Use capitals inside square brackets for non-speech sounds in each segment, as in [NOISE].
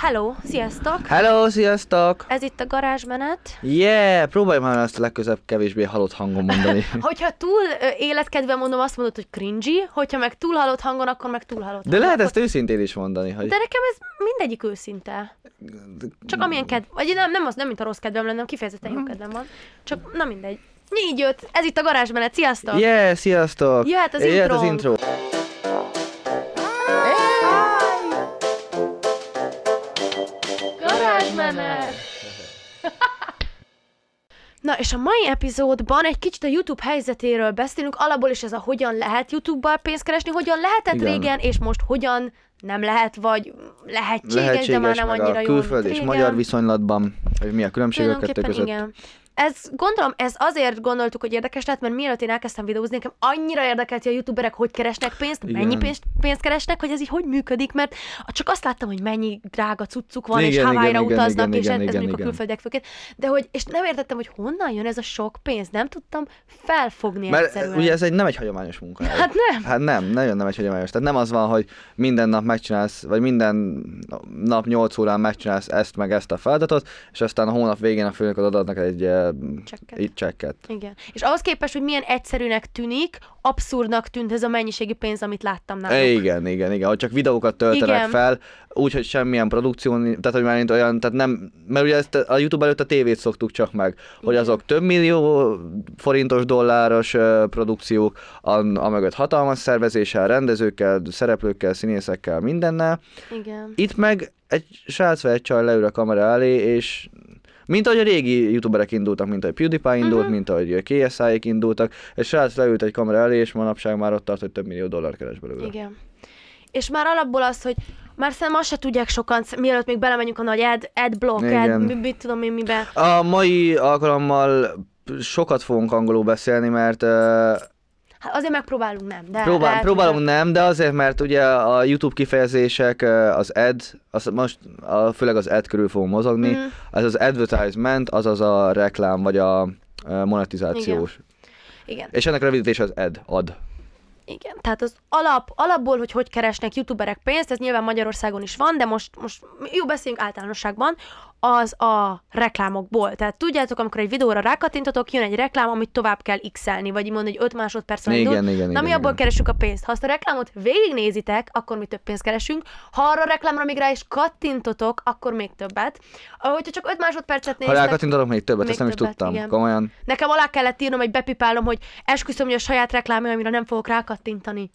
Hello, sziasztok! Hello, sziasztok! Ez itt a garázsmenet. Yeah, próbálj már azt a legközebb kevésbé halott hangon mondani. [LAUGHS] Hogyha túl ö, életkedven mondom, azt mondod, hogy cringy, hogyha meg túl halott hangon, akkor meg túl halott De hangon. lehet Akkor- ezt őszintén is mondani, hogy... De nekem ez mindegyik őszinte. Csak amilyen kedv... Vagy nem, nem az, nem mint a rossz kedvem lenne, kifejezetten jó kedvem van. Csak, na mindegy. Így jött, ez itt a garázsmenet, sziasztok! Yeah, sziasztok! Jöhet az Jöhet az intro. [LAUGHS] Na, és a mai epizódban egy kicsit a YouTube helyzetéről beszélünk, alapból is ez a hogyan lehet YouTube-bal pénzt keresni, hogyan lehetett Igen. régen, és most hogyan nem lehet, vagy lehetséges, Lehetséges, de már nem annyira a jó, külföld és magyar viszonylatban, hogy mi a különbség a kettő között. igen. Ez, gondolom, ez azért gondoltuk, hogy érdekes lehet, mert mielőtt én elkezdtem videózni, nekem annyira érdekelt, hogy a youtuberek hogy keresnek pénzt, Igen. mennyi pénzt, pénzt keresnek, hogy ez így hogy működik, mert csak azt láttam, hogy mennyi drága cuccuk van, és Igen, Hawaii-ra igen, igen, utaznak, igen, és igen, ez, igen, mondjuk a igen. külföldiek főként, de hogy, és nem értettem, hogy honnan jön ez a sok pénz, nem tudtam felfogni Mert egyszerűen. ugye ez egy nem egy hagyományos munka. Hát nem. Hát nem, nagyon nem egy hagyományos. Tehát nem az van, hogy minden nap megcsinálsz, vagy minden nap 8 órán megcsinálsz ezt meg ezt a feladatot, és aztán a hónap végén a főnökod adott neked egy Csekket. csekket. Igen. És ahhoz képest, hogy milyen egyszerűnek tűnik, abszurdnak tűnt ez a mennyiségű pénz, amit láttam náluk. Igen, igen, igen, hogy csak videókat töltenek Igen. fel, úgyhogy semmilyen produkció, tehát hogy már olyan, tehát nem, mert ugye ezt a YouTube előtt a tévét szoktuk csak meg, hogy Igen. azok több millió forintos, dolláros produkciók, a, a mögött hatalmas szervezéssel, rendezőkkel, szereplőkkel, színészekkel, mindennel. Igen. Itt meg egy srác vagy egy csaj leül a kamera elé, és mint ahogy a régi youtuberek indultak, mint ahogy PewDiePie indult, Mhm. mint ahogy KSI-ék indultak, egy srác leült egy kamera elé, és manapság már ott tart, hogy több millió dollár keres belőle. Igen. És már alapból az, hogy már szerintem azt se tudják sokan, mielőtt még belemenjünk a nagy ad, adblock, Igen. ad, mi- mit tudom én mibe. A mai alkalommal sokat fogunk angolul beszélni, mert uh, Hát azért megpróbálunk, nem, de próbál, lehet, próbálunk nem, de azért, mert ugye a YouTube kifejezések, az ad, az most a, főleg az ad körül fogunk mozogni, Mhm. ez az advertisement, azaz a reklám, vagy a monetizációs. Igen, És ennek a rövidítése az ad, ad. igen. Tehát az alap, alapból, hogy hogy keresnek youtuberek pénzt, ez nyilván Magyarországon is van, de most, most jó beszéljünk általánosságban, az a reklámokból. Tehát tudjátok, amikor egy videóra rákattintotok, jön egy reklám, amit tovább kell x-elni, vagy mondani, hogy 5 másodpercen Igen, indul. igen, Na igen, mi abból igen. keresünk a pénzt. Ha azt a reklámot végignézitek, akkor mi több pénzt keresünk. Ha arra a reklámra még rá is kattintotok, akkor még többet. Hogyha csak 5 másodpercet Ha néztek, rákattintatok még többet, Még ezt nem is többet, tudtam. igen. Komolyan. nekem alá kellett írnom, hogy bepipálom, hogy esküszöm, hogy a saját reklámja, amire nem fogok rákattintani.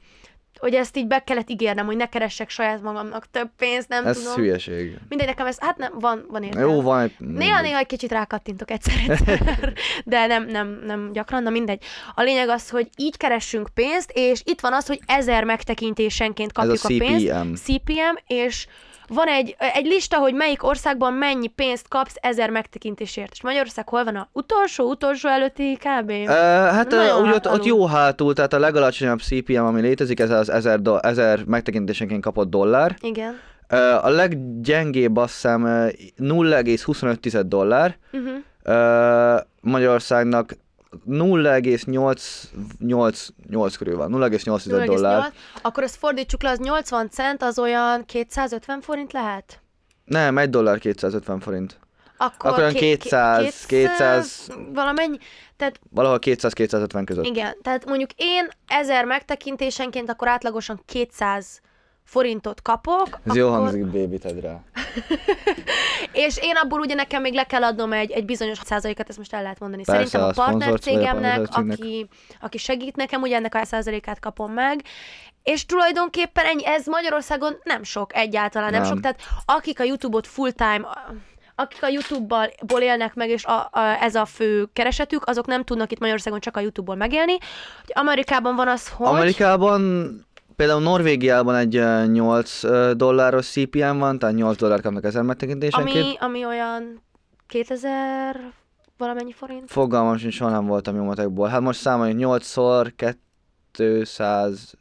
Hogy ezt így be kellett ígérnem, hogy ne keressek saját magamnak több pénzt, nem Ez tudom. hülyeség. Mindegy, nekem ez, hát nem, van, van értelme. Jó, van. Néha-néha egy kicsit rákattintok egyszer-egyszer, [LAUGHS] de nem, nem, nem gyakran, na mindegy. A lényeg az, hogy így keressünk pénzt, és itt van az, hogy ezer megtekintésenként Ez a kapjuk a, pénzt. CPM. CPM, és van egy, egy lista, hogy melyik országban mennyi pénzt kapsz ezer megtekintésért. És Magyarország hol van a utolsó, utolsó előtti kb? Uh, hát uh, úgy ott, ott jó hátul, tehát a legalacsonyabb CPM, ami létezik, ez az 1000, do- 1000 megtekintésenként kapott dollár. Igen. A leggyengébb azt hiszem uh, 0,25 dollár. Uh-huh. Uh, Magyarországnak 0,88 körül van, 0,8 dollár. Akkor ezt fordítsuk le, az 80 cent, az olyan 250 forint lehet? Nem, 1 dollár 250 forint. Akkor, Akkor olyan ké- 200, ké- 200 valamennyi, tehát Valahol 200-250 között. igen, tehát mondjuk én 1000 megtekintésenként akkor átlagosan 200 forintot kapok, Ez akkor, jó hangzik, baby, tedd rá. [LAUGHS] és én abból ugye nekem még le kell adnom egy, egy bizonyos százalékat, ezt most el lehet mondani. Persze, Szerintem a partnercégemnek, partnercégnek. aki, aki segít nekem, ugye ennek a százalékát kapom meg, és tulajdonképpen ennyi, ez Magyarországon nem sok egyáltalán, nem, Nem. sok, tehát akik a YouTube-ot full-time akik a YouTube-ból élnek meg, és a, a, ez a fő keresetük, azok nem tudnak itt Magyarországon csak a YouTube-ból megélni. Amerikában van az, hogy... Amerikában, például Norvégiában egy ö, 8 ö, dolláros CPM van, tehát 8 dollár kapnak ezer megtekintésenként. ami, ami olyan 2000 valamennyi forint. Fogalmam sincs, soha nem voltam jó matekból. Hát most számoljuk 8-szor 200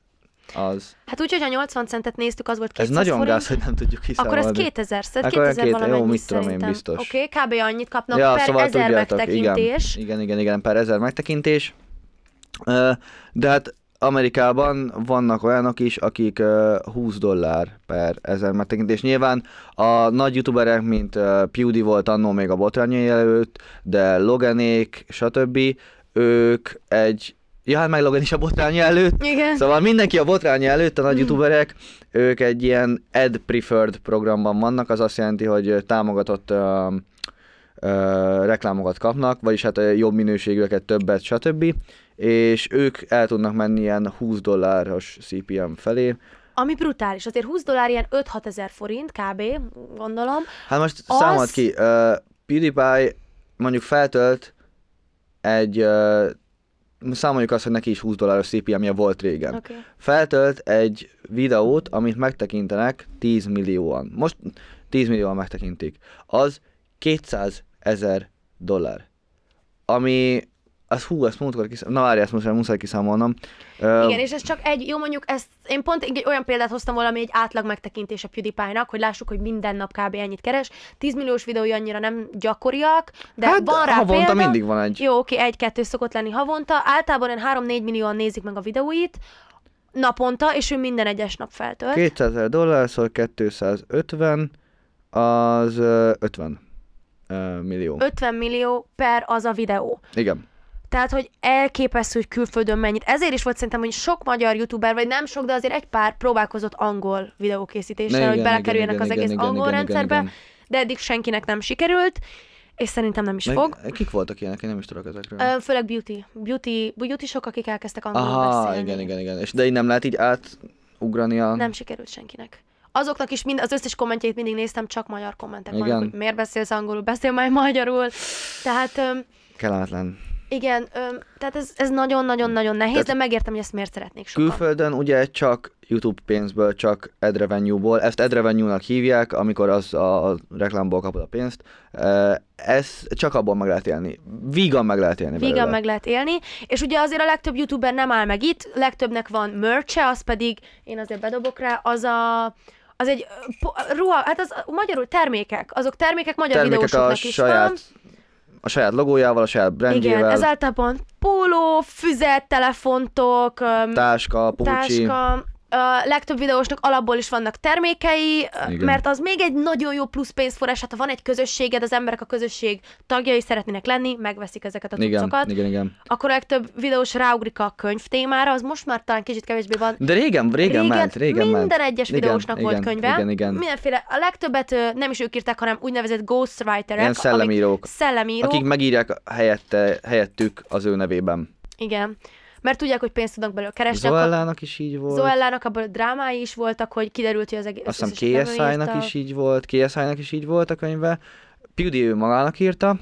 az. Hát úgy, hogyha 80 centet néztük, az volt Ez 200 nagyon forint. gáz, hogy nem tudjuk Akkor ez kiszámolni. 2000, tehát Akkor olyan 2000 két- valamennyi jó, mit tudom én, biztos. Oké, okay, kb. annyit kapnak ja, per szóval ezer tudjátok, megtekintés. Igen, igen, igen, per ezer megtekintés. De hát Amerikában vannak olyanok is, akik uh, 20 dollár per ezer megtekintés. Nyilván a nagy youtuberek, mint uh, Pewdie volt annó még a botrányai előtt, de Loganék, stb. ők egy Ja, hát meg Logan is a botránya előtt. Igen. Szóval mindenki a botránya előtt, a nagy youtuberek, ők egy ilyen ad preferred programban vannak, az azt jelenti, hogy támogatott ö, ö, reklámokat kapnak, vagyis hát jobb minőségűeket, többet, stb. És ők el tudnak menni ilyen 20 dolláros CPM felé. Ami brutális. Azért 20 dollár ilyen 5-6 ezer forint kb. gondolom. Hát most Az- számolt ki, uh, PewDiePie mondjuk feltölt egy, uh, számoljuk azt, hogy neki is 20 dolláros CPM-je volt régen. Okay. feltölt egy videót, amit megtekintenek 10 millióan. Most 10 millióan megtekintik. Az 200 ezer dollár. Ami, az hú, ezt múltkor kiszám... Na várjál, ezt most muszáj kiszámolnom. Igen, és ez csak egy, jó mondjuk ezt, én pont egy olyan példát hoztam valami egy átlag megtekintés a PewDiePie-nak, hogy lássuk, hogy minden nap kb. ennyit keres. 10 milliós videói annyira nem gyakoriak, de hát van rá havonta példa. mindig van egy. Jó, oké, egy-kettő szokott lenni havonta. Általában olyan 3-4 millióan nézik meg a videóit naponta, és ő minden egyes nap feltölt. 200 ezer dollár, szóval 250, az ö, 50 ö, millió. 50 millió per az a videó. Igen. Tehát, hogy elképesztő, hogy külföldön mennyit. Ezért is volt szerintem, hogy sok magyar youtuber, vagy nem sok, de azért egy pár próbálkozott angol videókészítéssel, Igen, hogy igen, belekerüljenek igen, az igen, egész igen, angol igen, igen, rendszerbe, igen. de eddig senkinek nem sikerült, és szerintem nem is Meg, fog. Kik voltak ilyenek? Én nem is tudok ezekről. Ö, Főleg beauty. Beauty, beauty sok, akik elkezdtek angolul Aha, beszélni. igen, igen, igen. És de így nem lehet így átugrani a... Nem sikerült senkinek. Azoknak is mind, az összes kommentjét mindig néztem, csak magyar kommentek Igen. vannak, hogy miért beszélsz angolul, beszél már magyarul. Tehát öm, Kellemetlen. igen, öm, tehát ez, ez nagyon-nagyon-nagyon nehéz, Tehát- de megértem, hogy ezt miért szeretnék sokan. Külföldön ugye csak YouTube pénzből, csak ad revenue-ból, ezt ad revenue-nak hívják, amikor az a, a reklámból kapod a pénzt, ez csak abból meg lehet élni. Vígan meg lehet élni Vígan meg lehet élni, és ugye azért a legtöbb youtuber nem áll meg itt, legtöbbnek van merche, az pedig, én azért bedobok rá, az a az egy ruha, hát az magyarul termékek, azok termékek magyar Termékek a videósoknak is van. saját, a saját logójával, a saját brandjével, Igen, ez általában póló, füzet, telefontok, táska, pucsi. táska. A legtöbb videósnak alapból is vannak termékei, Igen. mert az még egy nagyon jó plusz pénzforrás, hát ha van egy közösséged, az emberek a közösség tagjai szeretnének lenni, megveszik ezeket a cuccokat, igen, igen. akkor a legtöbb videós ráugrik a könyv témára, az most már talán kicsit kevésbé van. De régen, régen, ment, régen minden ment. egyes Igen, videósnak volt igen, könyve. Igen, igen. Mindenféle, a legtöbbet nem is ők írták, hanem úgynevezett ghostwriterek. Ilyen szellemírók. Szellemírók. Akik megírják helyette, helyettük az ő nevében. Igen. Mert tudják, hogy pénzt tudnak belőle keresni. akkor- Zoellának is így volt. Zoellának abból drámái is voltak, hogy kiderült, hogy az egész... Azt hiszem KSI-nak is így volt, KSI-nak is így volt a könyve. Pewdie ő magának írta,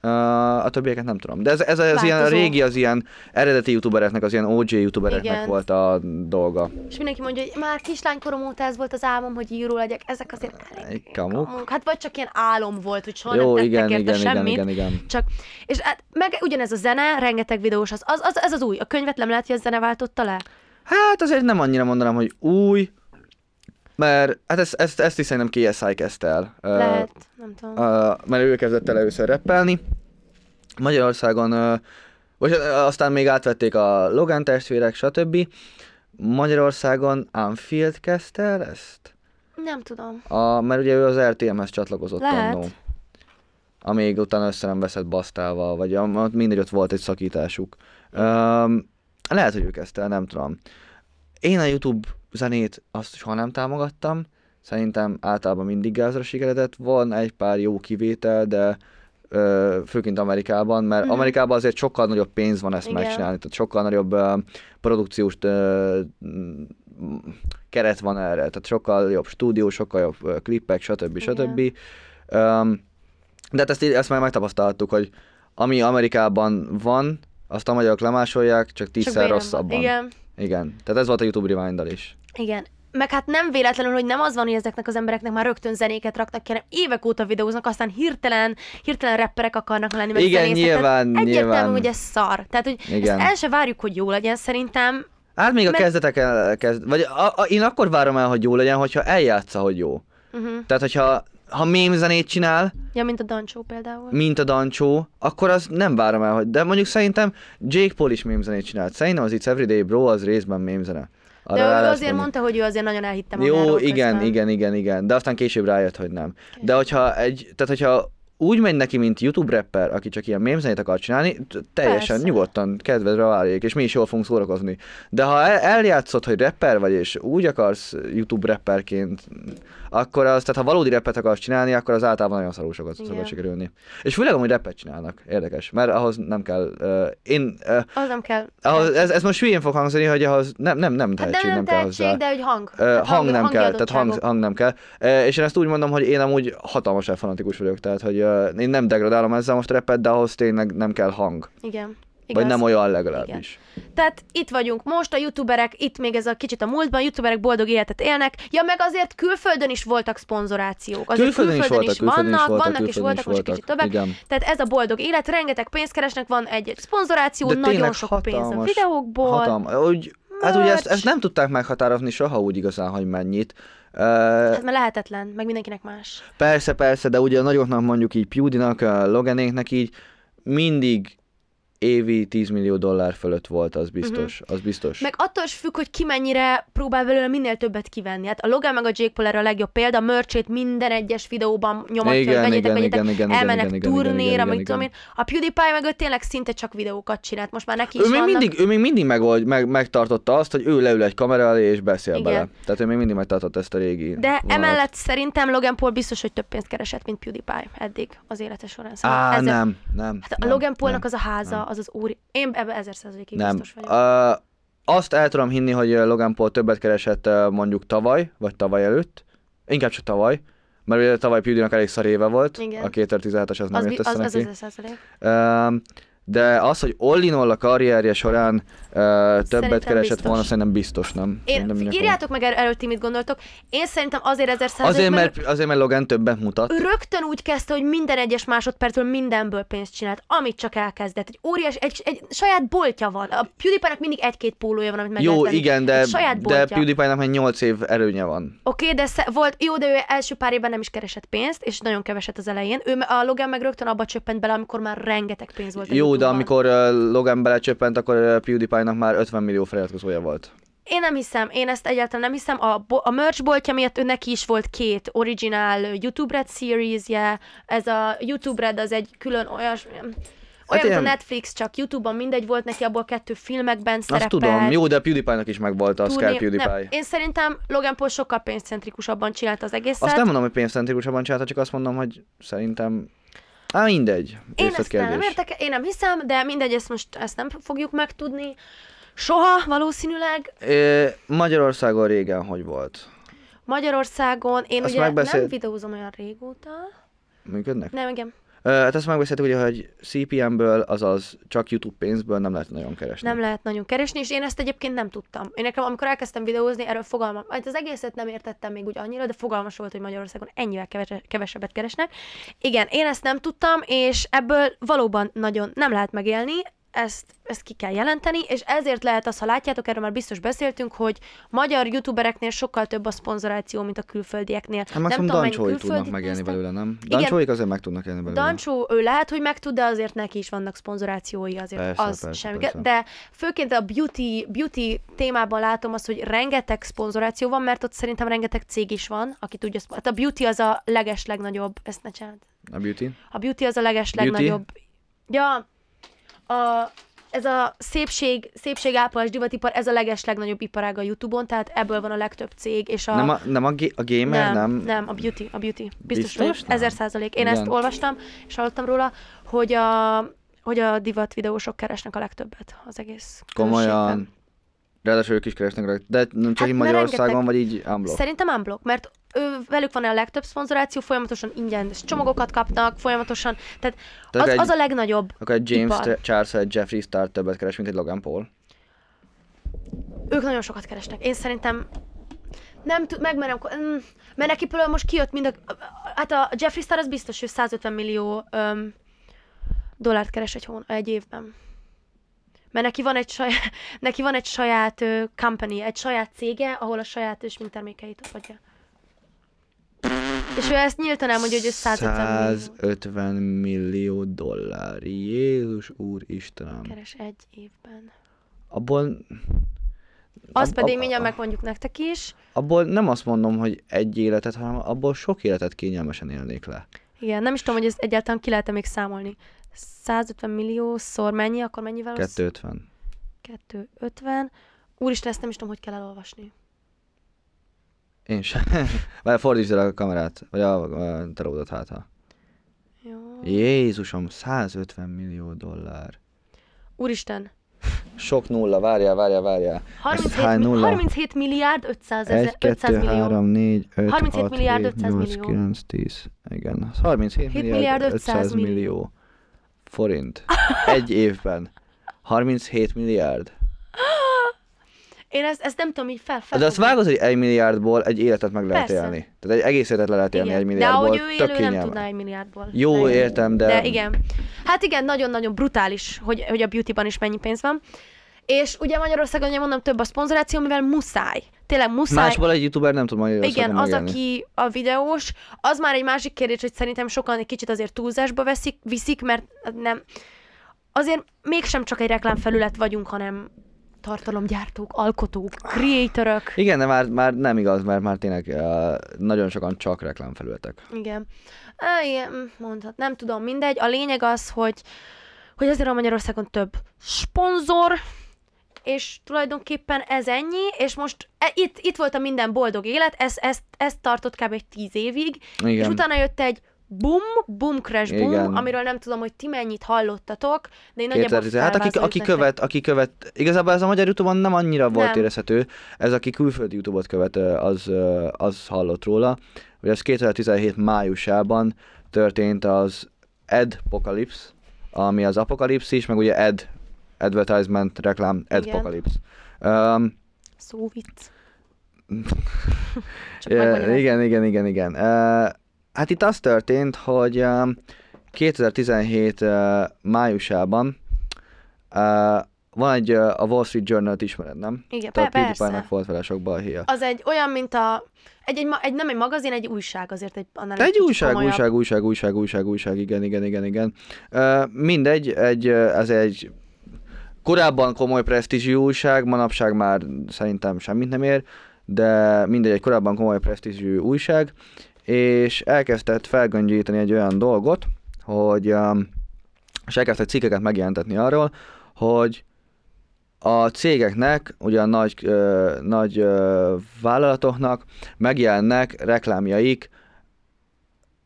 a többieket nem tudom. De ez, ez, ez ilyen Változó. régi, az ilyen eredeti youtubereknek, az ilyen OG youtubereknek Igen. volt a dolga. És mindenki mondja, hogy már kislánykorom óta ez volt az álmom, hogy író legyek. Ezek azért elég kamuk. kamuk. Hát vagy csak ilyen álom volt, hogy soha Jó, nem igen, érte igen, igen, semmit. igen, igen. Csak, és hát, meg ugyanez a zene, rengeteg videós, az, az, az, ez az új. A könyvet nem lehet, hogy a zene váltotta le? Hát azért nem annyira mondanám, hogy új, mert hát ezt, ezt, ezt is szerintem KSI kezdte el. Lehet, nem tudom. Uh, mert ő kezdett el először rappelni. Magyarországon, uh, vagy uh, aztán még átvették a Logan testvérek, stb. Magyarországon Anfield kezdte el ezt? Nem tudom. A, mert ugye ő az RTM-hez csatlakozott Lehet. annó. Amíg utána össze nem veszett Basztával, vagy ott mindegy, ott volt egy szakításuk. Um, lehet, hogy ő kezdte el, nem tudom. Én a YouTube zenét azt soha nem támogattam. Szerintem általában mindig gázra sikeredett. Van egy pár jó kivétel, de ö, főként Amerikában, mert Mhm. Amerikában azért sokkal nagyobb pénz van ezt Igen. megcsinálni, tehát sokkal nagyobb ö, produkciós ö, m, keret van erre, tehát sokkal jobb stúdió, sokkal jobb ö, klippek, stb. Stb. Um, de hát ezt, ezt már megtapasztaltuk, hogy ami Amerikában van, azt a magyarok lemásolják, csak tízszer rosszabban. Igen. Igen. Tehát ez volt a YouTube rewind is. Igen. Meg hát nem véletlenül, hogy nem az van, hogy ezeknek az embereknek már rögtön zenéket raknak ki, hanem évek óta videóznak, aztán hirtelen, hirtelen rapperek akarnak lenni, meg Igen, zenészek. Tehát nyilván, Egyértelmű, nyilván. hogy ez szar. Tehát, hogy Igen. ezt el se várjuk, hogy jó legyen szerintem. Hát még a Meg- kezdeteken kezd, vagy a, a, én akkor várom el, hogy jó legyen, hogyha eljátsza, hogy jó. Uh-huh. Tehát, hogyha ha mém zenét csinál, Ja, mint a Dancsó például. mint a Dancsó, akkor az nem várom el, hogy... De mondjuk szerintem Jake Paul is mém zenét csinált. Szerintem az It's Everyday Bro az részben mém zene. De ő lehet azért mondani. mondta, hogy ő azért nagyon elhitte Jó, magáról igen, közben. igen, igen, igen, de aztán később rájött, hogy nem. De hogyha egy, tehát hogyha úgy megy neki, mint YouTube rapper, aki csak ilyen mémzenét akar csinálni, t- teljesen Persze. nyugodtan kedvedre váljék, és mi is jól fogunk szórakozni. De ha el, eljátszod, hogy rapper vagy, és úgy akarsz YouTube rapperként, akkor az, tehát ha valódi rappet akarsz csinálni, akkor az általában nagyon szarul sokat szokott sikerülni. És főleg amúgy rappet csinálnak, érdekes, mert ahhoz nem kell, uh, én, uh, Az nem kell. ahhoz, ez, ez most hülyén fog hangzani, hogy ahhoz nem, nem, nem hát tehetség, nem, nem, nem kell tehetség, hozzá. de hogy hang. Ö, Tehát hang nem kell, tehát hang, hang nem kell. Ö, És én ezt úgy mondom, hogy én amúgy hatalmasan fanatikus vagyok, tehát hogy ö, én nem degradálom ezzel most a repet, de ahhoz tényleg nem kell hang. Igen. Vagy Igaz. nem olyan legalábbis. Tehát itt vagyunk most, a youtuberek, itt még ez a kicsit a múltban, youtuberek boldog életet élnek. Ja, meg azért külföldön is voltak szponzorációk. Azért Külföldön is voltak, külföldön is vannak, voltak, vannak és külföldön voltak is most egy kicsit többek. Igen. Tehát ez a boldog élet, rengeteg pénzt keresnek, van egy-egy szponzoráció, De nagyon sok pénz a videókból. Úgy, hát ugye ezt, ezt nem tudták meghatározni soha úgy igazán, hogy mennyit. Uh, Hát mert lehetetlen, meg mindenkinek más. persze, persze, de ugye a nagyoknak mondjuk így Pewdie-nak, a Loganéknek így mindig évi 10 millió dollár fölött volt, az biztos, az biztos. Mhm. Meg attól is függ, hogy ki mennyire próbál belőle minél többet kivenni. Hát a Logan meg a Jake Paul erre a legjobb példa, merchét minden egyes videóban nyomatja, Igen, hogy vegyétek, igen, vegyétek, igen, igen, elmennek igen, igen, turnéra, meg tudom én. A PewDiePie meg ő tényleg szinte csak videókat csinált, most már neki is Ő még, vannak. mindig, ő még mindig megold, meg, megtartotta azt, hogy ő leül egy kamera elé és beszél Igen. bele. Tehát ő még mindig megtartotta ezt a régi De vonalat. emellett szerintem Logan Paul biztos, hogy több pénzt keresett, mint PewDiePie eddig az élete során. Szóval Á, ezzel- nem, nem. Hát a nem, Logan Paulnak az a háza. Az az úri... Én ebben ezer százalékig biztos vagyok. Uh, azt el tudom hinni, hogy Logan Paul többet keresett mondjuk tavaly, vagy tavaly előtt. Inkább csak tavaly. Mert ugye tavaly pewdie elég szar éve volt. Igen. A 2017-es az nem az, jött össze az, az neki. ezer százalék. Um, de az, hogy all in all a karrierje során uh, többet Szerintem keresett biztos. volna, szerintem biztos nem. Én, Szerintem írjátok meg er- erről, ti mit gondoltok. Én szerintem azért ezer százalék, Azért mert, azért, mert Logan többet mutat. rögtön úgy kezdte, hogy minden egyes másodpercből mindenből pénzt csinált, amit csak elkezdett. Egy óriás, egy, egy saját boltja van. A PewDiePie-nak mindig egy-két pólója van, amit meg Jó, igen, de, saját de. PewDiePie-nak már 8 év erőnye van. Oké, okay, de sze- volt, jó, de ő első pár évben nem is keresett pénzt, és nagyon keveset az elején. Ő, a Logan meg rögtön abba csöppent bele, amikor már rengeteg pénz volt. Jó, de amikor Logan belecsöppent, akkor PewDiePie-nak már 50 millió feliratkozója volt. Én nem hiszem, én ezt egyáltalán nem hiszem. A, bo- a merch boltja miatt ő neki is volt két original YouTube Red series-je. Ez a YouTube Red az egy külön olyas... Olyan, mint ilyen- a Netflix, csak YouTube-on mindegy volt neki, abból kettő filmekben Azt szerepelt. tudom, jó, de a PewDiePie-nak is megvolt az turné- PewDiePie. Nem, én szerintem Logan Paul sokkal pénzcentrikusabban csinálta az egészet. Azt nem mondom, hogy pénzcentrikusabban csinálta, csak azt mondom, hogy szerintem... Á, mindegy. Én ezt Részletkérdés. nem értek, én nem hiszem, de mindegy, ezt most ezt nem fogjuk megtudni. Soha valószínűleg. Ö, Magyarországon régen hogy volt? Magyarországon én Azt ugye megbeszél- nem videózom olyan régóta. Működnek? Nem, igen. Hát azt megbeszéltük, ugye, hogy CPM-ből, azaz csak YouTube pénzből nem lehet nagyon keresni. Nem lehet nagyon keresni, és én ezt egyébként nem tudtam. Én nekem, amikor elkezdtem videózni, erről fogalmam, hát az egészet nem értettem még úgy annyira, de fogalmas volt, hogy Magyarországon ennyivel kevese- kevesebbet keresnek. Igen, én ezt nem tudtam, és ebből valóban nagyon nem lehet megélni, ezt, ezt ki kell jelenteni, és ezért lehet az, ha látjátok, erről már biztos beszéltünk, hogy magyar youtubereknél sokkal több a szponzoráció, mint a külföldieknél. Hát maximum mennyi Dancsóik tudnak megélni belőle, nem? Dancsóik azért meg tudnak élni belőle. Dancsó, ő lehet, hogy meg tud, de azért neki is vannak szponzorációi, azért Persze, az persze, semmi. persze. De főként a beauty, beauty témában látom azt, hogy rengeteg szponzoráció van, mert ott szerintem rengeteg cég is van, aki tudja, hát a beauty az a leges legnagyobb, ezt ne csináld. A beauty? A beauty az a leges legnagyobb. Ja, a, ez a szépség, szépség ápolás divatipar, ez a leges legnagyobb iparág a Youtube-on, tehát ebből van a legtöbb cég, és a... Nem a, nem a, ga- a gamer, nem? nem, nem, a beauty, a beauty. Biztos, Biztos? ezer százalék. Én Igen. ezt olvastam, és hallottam róla, hogy a, hogy a divat videósok keresnek a legtöbbet az egész Komolyan. közösségben. Ráadásul ők is keresnek rá. De nem csak Hát, így Magyarországon, rengeteg- vagy így unblock? Szerintem unblock, mert ő, velük van a legtöbb szponzoráció, folyamatosan ingyen csomagokat kapnak, folyamatosan, tehát Tehát az, egy- az a legnagyobb. Akkor egy James ipar. Charles egy Jeffree Star többet keres, mint egy Logan Paul. Ők nagyon sokat keresnek. Én szerintem nem tud, megmerem, mm, mert neki például most kijött mind a, hát a Jeffree Star az biztos, hogy 150 millió öm, dollárt keres egy, hón, egy évben. Mert neki van egy saját, [LAUGHS] neki van egy saját ö, company, egy saját cége, ahol a saját sminktermékeit adja. És ő ezt nyíltan elmondja, hogy ő 150 millió 150 millió dollár. Jézus úr Istenem. keres egy évben. Abból... Azt ab- pedig ab- mindjárt megmondjuk nektek is. Abból nem azt mondom, hogy egy életet, hanem abból sok életet kényelmesen élnék le. Igen, nem is tudom, hogy ez egyáltalán ki lehet még számolni. 150 milliószor mennyi, akkor mennyivel? osz- 250. 250. Úristen, ezt nem is tudom, hogy kell elolvasni. Én sem. [LAUGHS] Várj, fordítsd el a kamerát, vagy a, a teródat hátra. Jó. Jézusom, 150 millió dollár. Úristen, Sok nulla, várjál, várjál, várjál. 37, hány nulla? 37 milliárd 500, ezer, 1, 500 2, millió. 3, 4, 5, 37 6, milliárd 7, 500 8, millió. 9, 10. Igen, 37 7 milliárd, milliárd 500 500 millió. millió forint. Egy évben. 37 milliárd. Én ezt, ezt nem tudom így fel, De azt vágod, hogy egy milliárdból egy életet meg lehet Persze. élni. Tehát egy egész életet le lehet élni egy De milliárdból. ahogy ő élő, nem kényelmes. tudná egy milliárdból. Jó, leélni. értem, de- De igen. Hát igen, nagyon-nagyon brutális, hogy, hogy a beautyban is mennyi pénz van. És ugye Magyarországon, ugye mondom, több a szponzoráció, mivel muszáj. Tényleg muszáj. Másból egy youtuber nem tud Magyarországon Igen, az, megélni. aki a videós, az már egy másik kérdés, hogy szerintem sokan egy kicsit azért túlzásba veszik, viszik, mert nem. Azért mégsem csak egy reklámfelület vagyunk, hanem tartalomgyártók, alkotók, creatorok. Igen, de már, már nem igaz, mert már tényleg uh, nagyon sokan csak reklámfelületek. Igen. Á, igen, mondhat, nem tudom, mindegy. A lényeg az, hogy, hogy azért a Magyarországon több szponzor, és tulajdonképpen ez ennyi, és most e, itt, itt volt a minden boldog élet, ez, ez, ez tartott kb. egy tíz évig, Igen. és utána jött egy boom, boom crash boom, Igen. amiről nem tudom, hogy ti mennyit hallottatok, de én nagyjából 2010. Hát aki, aki nektek. követ, aki követ, igazából ez a magyar Youtube-on nem annyira volt Nem. érezhető, ez aki külföldi Youtube-ot követ, az, az hallott róla, hogy ez 2017 májusában történt az Adpocalypse, ami az apokalipszis, meg ugye ad, advertisement, reklám, Igen. adpocalypse. Um, Szóvic. [LAUGHS] Megmagyarázni. igen, igen, igen, igen. Uh, hát itt az történt, hogy um, 2017 uh, májusában uh, van egy, uh, a Wall Street Journal-t ismered, nem? Igen, Tehát pe- a persze. Volt vele sok balhéja. Az egy olyan, mint a... Egy, egy, egy, nem egy magazin, egy újság azért egy annál Egy újság, komolyabb. újság, újság, újság, újság, újság, igen, igen, igen, igen. Uh, mindegy, egy, uh, ez egy korábban komoly presztízsű újság, manapság már szerintem semmit nem ér, de mindegy, egy korábban komoly presztízsű újság, és elkezdett felgöngyíteni egy olyan dolgot, hogy um, és elkezdtek cikkeket megjelentetni arról, hogy a cégeknek, ugye a nagy, ö, nagy ö, vállalatoknak megjelennek reklámjaik